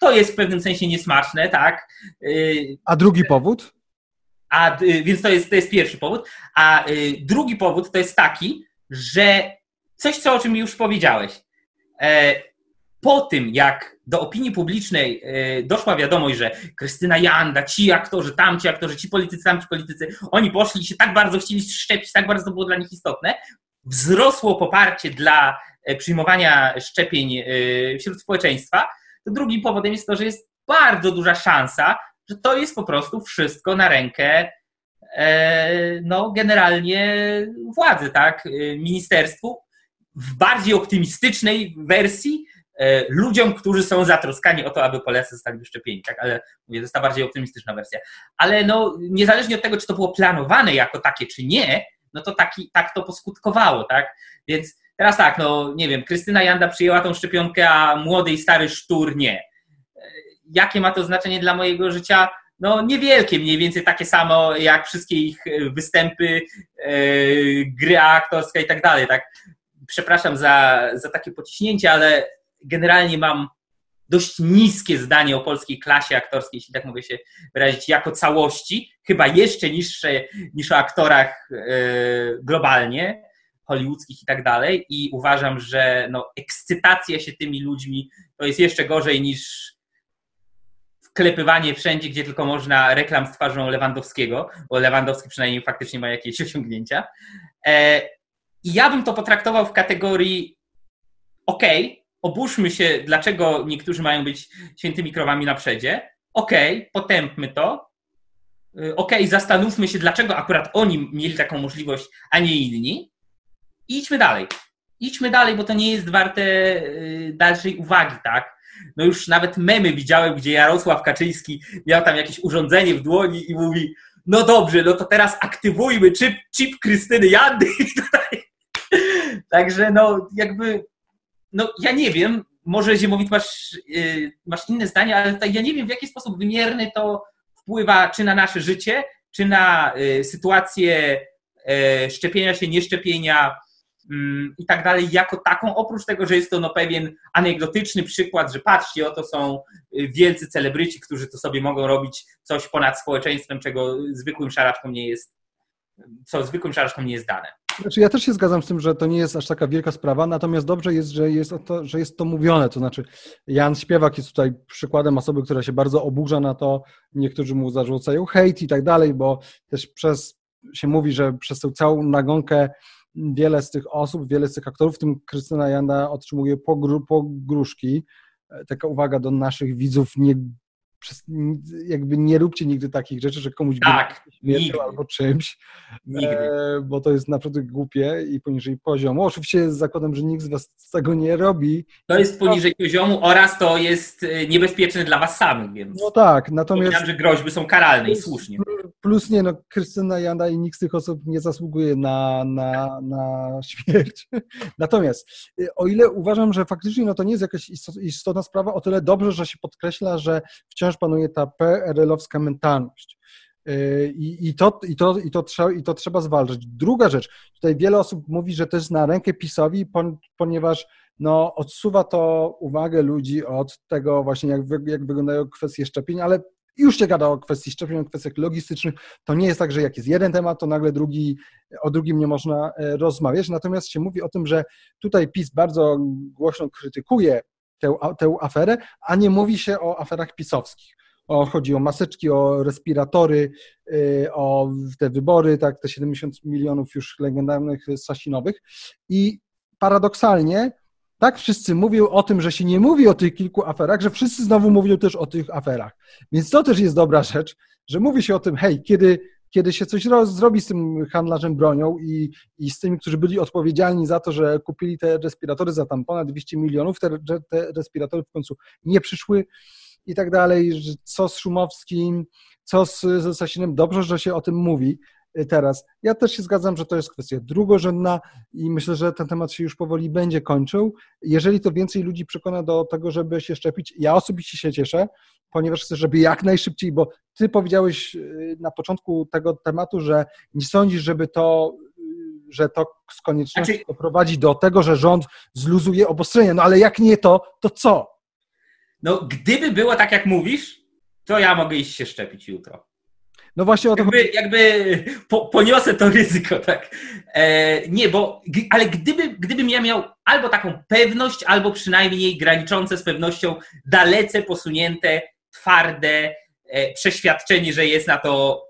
to jest w pewnym sensie niesmaczne, tak. Y, A drugi powód? A, y, więc to jest, to jest pierwszy powód. A y, drugi powód to jest taki, że coś, co o czym już powiedziałeś. Po tym, jak do opinii publicznej e, doszła wiadomość, że Krystyna Janda, ci aktorzy, tamci aktorzy, ci politycy, tamci politycy, oni poszli się tak bardzo chcieli szczepić, tak bardzo było dla nich istotne, wzrosło poparcie dla e, przyjmowania szczepień e, wśród społeczeństwa, to drugim powodem jest to, że jest bardzo duża szansa, że to jest po prostu wszystko na rękę no, generalnie władzy, tak, ministerstwu. W bardziej optymistycznej wersji ludziom, którzy są zatroskani o to, aby Polacy zostali wyszczepieni, tak? Ale mówię, to jest ta bardziej optymistyczna wersja. Ale no, niezależnie od tego, czy to było planowane jako takie, czy nie, no to taki, tak to poskutkowało, tak? Więc teraz tak, no nie wiem, Krystyna Janda przyjęła tą szczepionkę, a młody i stary sztur nie. E, jakie ma to znaczenie dla mojego życia? No niewielkie, mniej więcej takie samo jak wszystkie ich występy, yy, gry aktorska i tak dalej, tak? Przepraszam za, za takie pociśnięcie, ale generalnie mam dość niskie zdanie o polskiej klasie aktorskiej, jeśli tak mogę się wyrazić, jako całości, chyba jeszcze niższe niż o aktorach e, globalnie, hollywoodzkich i tak dalej. I uważam, że no, ekscytacja się tymi ludźmi to jest jeszcze gorzej niż wklepywanie wszędzie, gdzie tylko można reklam z twarzą Lewandowskiego, bo Lewandowski przynajmniej faktycznie ma jakieś osiągnięcia. E, I ja bym to potraktował w kategorii ok, oburzmy się, dlaczego niektórzy mają być świętymi krowami na przedzie. Okej, okay, potępmy to. Y, okej, okay, zastanówmy się, dlaczego akurat oni mieli taką możliwość, a nie inni. I idźmy dalej. Idźmy dalej, bo to nie jest warte y, dalszej uwagi, tak? No już nawet memy widziałem, gdzie Jarosław Kaczyński miał tam jakieś urządzenie w dłoni i mówi no dobrze, no to teraz aktywujmy chip, chip Krystyny Jandy. Także no jakby no ja nie wiem, może Ziemowit masz, yy, masz inne zdanie, ale tak, ja nie wiem w jaki sposób wymierny to wpływa czy na nasze życie, czy na y, sytuację y, szczepienia się, nieszczepienia mm, i tak dalej, jako taką, oprócz tego, że jest to no, pewien anegdotyczny przykład, że patrzcie, oto są y, wielcy celebryci, którzy to sobie mogą robić coś ponad społeczeństwem, czego zwykłym szaraczkom nie jest, co zwykłym szaraczkom nie jest dane. Znaczy, ja też się zgadzam z tym, że to nie jest aż taka wielka sprawa, natomiast dobrze jest, że jest to, że jest to mówione. To znaczy, Jan Śpiewak jest tutaj przykładem osoby, która się bardzo oburza na to. Niektórzy mu zarzucają hejt i tak dalej, bo też przez się mówi, że przez tę całą nagonkę wiele z tych osób, wiele z tych aktorów, w tym Krystyna Janda, otrzymuje pogru, pogróżki. Taka uwaga do naszych widzów, nie jakby nie róbcie nigdy takich rzeczy, że komuś tak, śmiercią albo czymś, e, bo to jest naprawdę głupie i poniżej poziomu. Oczywiście z zakładem, że nikt z was tego nie robi. To jest poniżej poziomu oraz to jest e, niebezpieczne dla was samych, więc... No tak, natomiast... Powiedziałem, że groźby są karalne i słusznie. Plus nie, no Krystyna Janda i nikt z tych osób nie zasługuje na, na, na śmierć. Natomiast e, o ile uważam, że faktycznie no to nie jest jakaś istotna sprawa, o tyle dobrze, że się podkreśla, że wciąż panuje ta PRL-owska mentalność. Y, I, i, to, i, to, i, to trzeba, I to trzeba zwalczać. Druga rzecz, tutaj wiele osób mówi, że to jest na rękę PiSowi, ponieważ no, odsuwa to uwagę ludzi od tego właśnie, jak, jak wyglądają kwestie szczepień, ale już się gada o kwestii szczepień, o kwestiach logistycznych. To nie jest tak, że jak jest jeden temat, to nagle drugi, o drugim nie można e, rozmawiać. Natomiast się mówi o tym, że tutaj PiS bardzo głośno krytykuje tę, tę aferę, a nie mówi się o aferach pisowskich. O, chodzi o maseczki, o respiratory, y, o te wybory, tak, te 70 milionów już legendarnych sasinowych. I paradoksalnie tak wszyscy mówią o tym, że się nie mówi o tych kilku aferach, że wszyscy znowu mówią też o tych aferach. Więc to też jest dobra rzecz, że mówi się o tym, hej, kiedy kiedy się coś zrobi z tym handlarzem bronią i, i z tymi, którzy byli odpowiedzialni za to, że kupili te respiratory za tam ponad 200 milionów, te, te respiratory w końcu nie przyszły i tak dalej, co z Szumowskim, co z, Sasinem, dobrze, że się o tym mówi teraz. Ja też się zgadzam, że to jest kwestia drugorzędna i myślę, że ten temat się już powoli będzie kończył. Jeżeli to więcej ludzi przekona do tego, żeby się szczepić, ja osobiście się cieszę, ponieważ chcę, żeby jak najszybciej, bo ty powiedziałeś y, na początku tego tematu, że nie sądzisz, żeby to y, że to z koniecznością znaczy... doprowadzi do tego, że rząd zluzuje obostrzenia. No ale jak nie to, to co? No gdyby było tak, jak mówisz, to ja mogę iść się szczepić jutro. No właśnie o to jakby, jakby po, poniosę to ryzyko, tak. E, nie, bo ale gdyby, gdybym ja miał albo taką pewność, albo przynajmniej graniczące z pewnością dalece posunięte, twarde e, przeświadczenie, że jest na to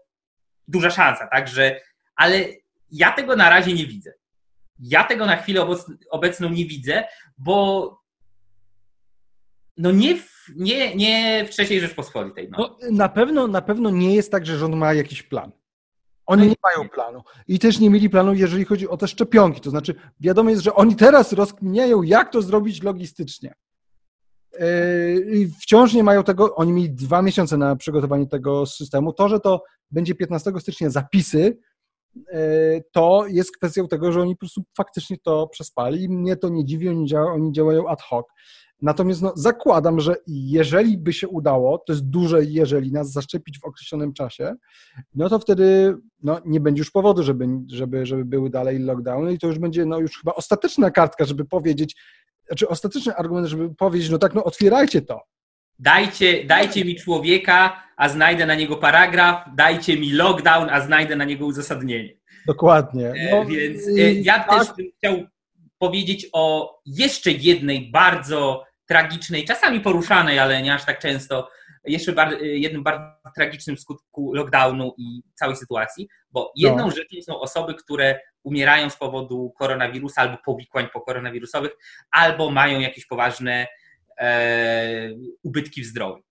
duża szansa, tak, że ale ja tego na razie nie widzę. Ja tego na chwilę obecną nie widzę, bo no nie w, nie, nie w III Rzeczpospolitej. No. no. na, pewno, na pewno nie jest tak, że rząd ma jakiś plan. Oni nie mają planu. I też nie mieli planu, jeżeli chodzi o te szczepionki. To znaczy, wiadomo jest, że oni teraz rozkminiają, jak to zrobić logistycznie. Yy, wciąż nie mają tego, oni mieli dwa miesiące na przygotowanie tego systemu. To, że to będzie 15 stycznia zapisy, yy, to jest kwestią tego, że oni po prostu faktycznie to przespali. Mnie to nie dziwi, oni działają ad hoc. Natomiast no, zakładam, że jeżeli by się udało, to jest duże jeżeli nas zaszczepić w określonym czasie, no to wtedy no, nie będzie już powodu, żeby, żeby, żeby były dalej lockdowny i to już będzie no, już chyba ostateczna kartka, żeby powiedzieć, znaczy ostateczny argument, żeby powiedzieć, no tak, no otwierajcie to. Dajcie, dajcie mi człowieka, a znajdę na niego paragraf, dajcie mi lockdown, a znajdę na niego uzasadnienie. Dokładnie. E, no, Więc e, ja tak. też bym chciał powiedzieć o jeszcze jednej bardzo tragicznej, czasami poruszanej, ale nie aż tak często, jeszcze jednym bardzo tragicznym skutku lockdownu i całej sytuacji, bo jedną no. rzeczą są osoby, które umierają z powodu koronawirusa albo powikłań pokoronawirusowych, albo mają jakieś poważne e, ubytki w zdrowiu.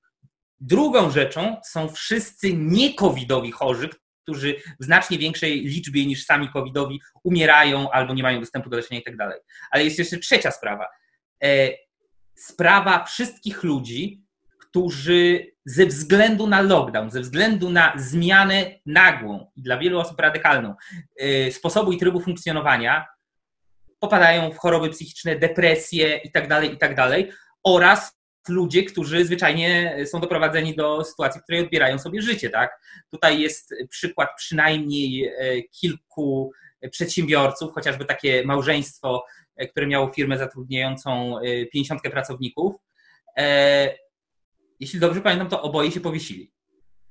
Drugą rzeczą są wszyscy niekowidowi chorzy, którzy w znacznie większej liczbie niż sami covidowi umierają albo nie mają dostępu do leczenia i tak dalej. Ale jest jeszcze trzecia sprawa. E, sprawa wszystkich ludzi, którzy ze względu na lockdown, ze względu na zmianę nagłą i dla wielu osób radykalną y, sposobu i trybu funkcjonowania, popadają w choroby psychiczne, depresje itd., tak itd., tak oraz ludzie, którzy zwyczajnie są doprowadzeni do sytuacji, w której odbierają sobie życie. Tak? Tutaj jest przykład przynajmniej e, kilku przedsiębiorców, chociażby takie małżeństwo które miało firmę zatrudniającą 50 e, pracowników. E, jeśli dobrze pamiętam, to oboje się powiesili.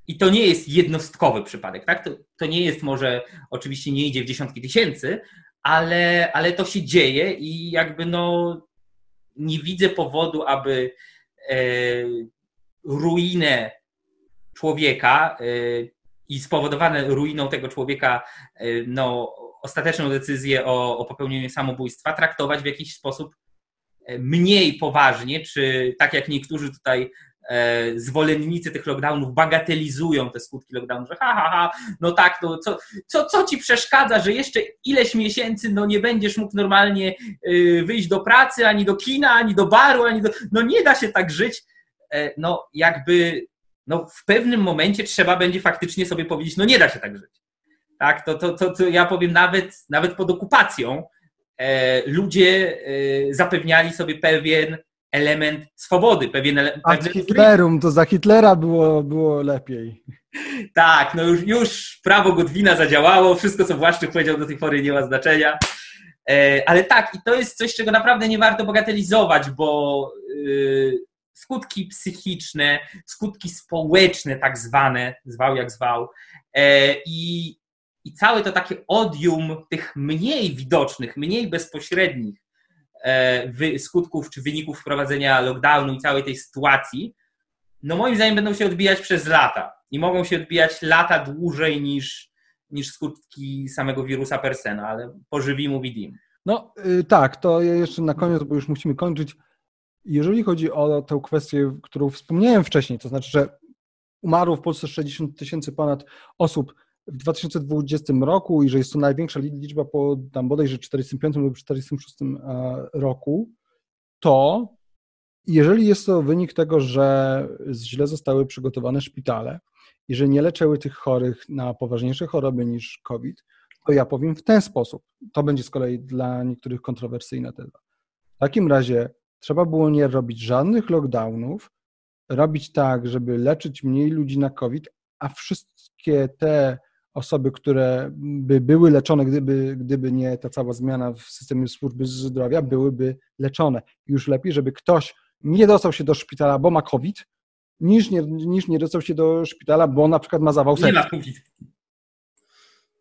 I to nie jest jednostkowy przypadek, tak? To, to nie jest może, oczywiście nie idzie w dziesiątki tysięcy, ale, ale to się dzieje i jakby no nie widzę powodu, aby e, ruinę człowieka e, i spowodowane ruiną tego człowieka e, no, ostateczną decyzję o, o popełnieniu samobójstwa traktować w jakiś sposób e, mniej poważnie, czy tak jak niektórzy tutaj e, zwolennicy tych lockdownów bagatelizują te skutki lockdownu, że ha, ha, ha, no tak, no co, co, co ci przeszkadza, że jeszcze ileś miesięcy no nie będziesz mógł normalnie y, wyjść do pracy, ani do kina, ani do baru, ani do... No nie da się tak żyć. E, no jakby no w pewnym momencie trzeba będzie faktycznie sobie powiedzieć, no nie da się tak żyć. Tak, to, to, to, to ja powiem nawet, nawet pod okupacją e, ludzie e, zapewniali sobie pewien element swobody, pewien element. Hitlerum, to za Hitlera było, było lepiej. Tak, no już, już prawo Godwina zadziałało, wszystko co Właszczyk powiedział do tej pory nie ma znaczenia. E, ale tak, i to jest coś, czego naprawdę nie warto bagatelizować, bo y, skutki psychiczne, skutki społeczne, tak zwane, zwał jak zwał, e, i, i całe to takie odium tych mniej widocznych, mniej bezpośrednich e, skutków czy wyników wprowadzenia lockdownu i całej tej sytuacji, no moim zdaniem będą się odbijać przez lata i mogą się odbijać lata dłużej niż, niż skutki samego wirusa persena, ale pożywimy widim. No yy, tak, to jeszcze na koniec, bo już musimy kończyć. Jeżeli chodzi o tę kwestię, którą wspomniałem wcześniej, to znaczy, że umarło w Polsce 60 tysięcy ponad osób w 2020 roku i że jest to największa liczba po tam bodajże 45 lub 46 e, roku, to jeżeli jest to wynik tego, że źle zostały przygotowane szpitale i że nie leczyły tych chorych na poważniejsze choroby niż COVID, to ja powiem w ten sposób. To będzie z kolei dla niektórych kontrowersyjna teza. W takim razie trzeba było nie robić żadnych lockdownów, robić tak, żeby leczyć mniej ludzi na COVID, a wszystkie te osoby, które by były leczone, gdyby, gdyby nie ta cała zmiana w systemie służby zdrowia, byłyby leczone. Już lepiej, żeby ktoś nie dostał się do szpitala, bo ma COVID, niż nie, niż nie dostał się do szpitala, bo na przykład ma zawał serca. Nie ma COVID.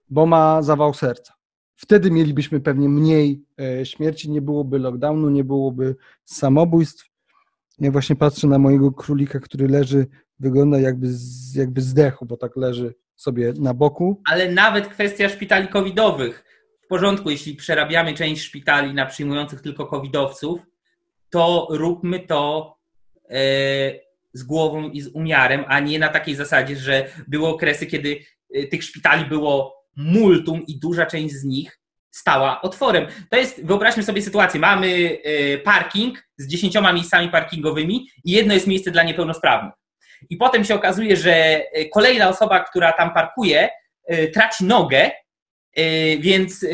Bo ma zawał serca. Wtedy mielibyśmy pewnie mniej e, śmierci, nie byłoby lockdownu, nie byłoby samobójstw. Ja właśnie patrzę na mojego królika, który leży, wygląda jakby, jakby zdechł, bo tak leży sobie na boku. Ale nawet kwestia szpitali covidowych. W porządku, jeśli przerabiamy część szpitali na przyjmujących tylko covidowców, to róbmy to e, z głową i z umiarem, a nie na takiej zasadzie, że były okresy, kiedy e, tych szpitali było multum i duża część z nich stała otworem. To jest, wyobraźmy sobie sytuację, mamy e, parking z dziesięcioma miejscami parkingowymi i jedno jest miejsce dla niepełnosprawnych i potem się okazuje, że e, kolejna osoba, która tam parkuje, e, traci nogę, e, więc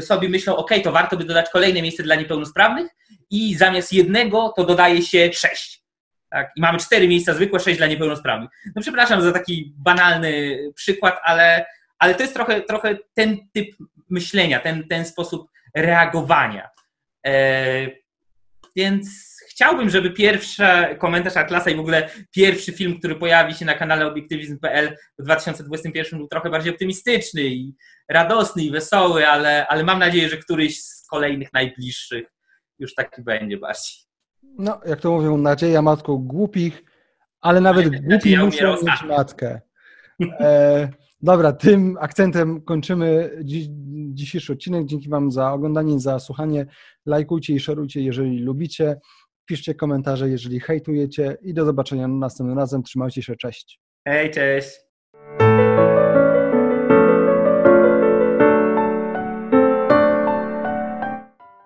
sobie myślą, ok, to warto by dodać kolejne miejsce dla niepełnosprawnych i zamiast jednego to dodaje się sześć. Tak? I mamy cztery miejsca zwykłe, sześć dla niepełnosprawnych. No przepraszam za taki banalny przykład, ale, ale to jest trochę, trochę ten typ myślenia, ten, ten sposób reagowania. E, więc chciałbym, żeby pierwszy komentarz Atlasa i w ogóle pierwszy film, który pojawi się na kanale obiektywizm.pl w 2021 był trochę bardziej optymistyczny i radosny i wesoły, ale, ale mam nadzieję, że któryś z kolejnych najbliższych już taki będzie bardziej. No, jak to mówią, nadzieja matką głupich, ale nawet ale głupi muszą mieć matkę. E, dobra, tym akcentem kończymy dziś, dzisiejszy odcinek. Dzięki Wam za oglądanie, za słuchanie. Lajkujcie i szerujcie, jeżeli lubicie. Piszcie komentarze, jeżeli hejtujecie i do zobaczenia następnym razem. Trzymajcie się, cześć. Hej, cześć.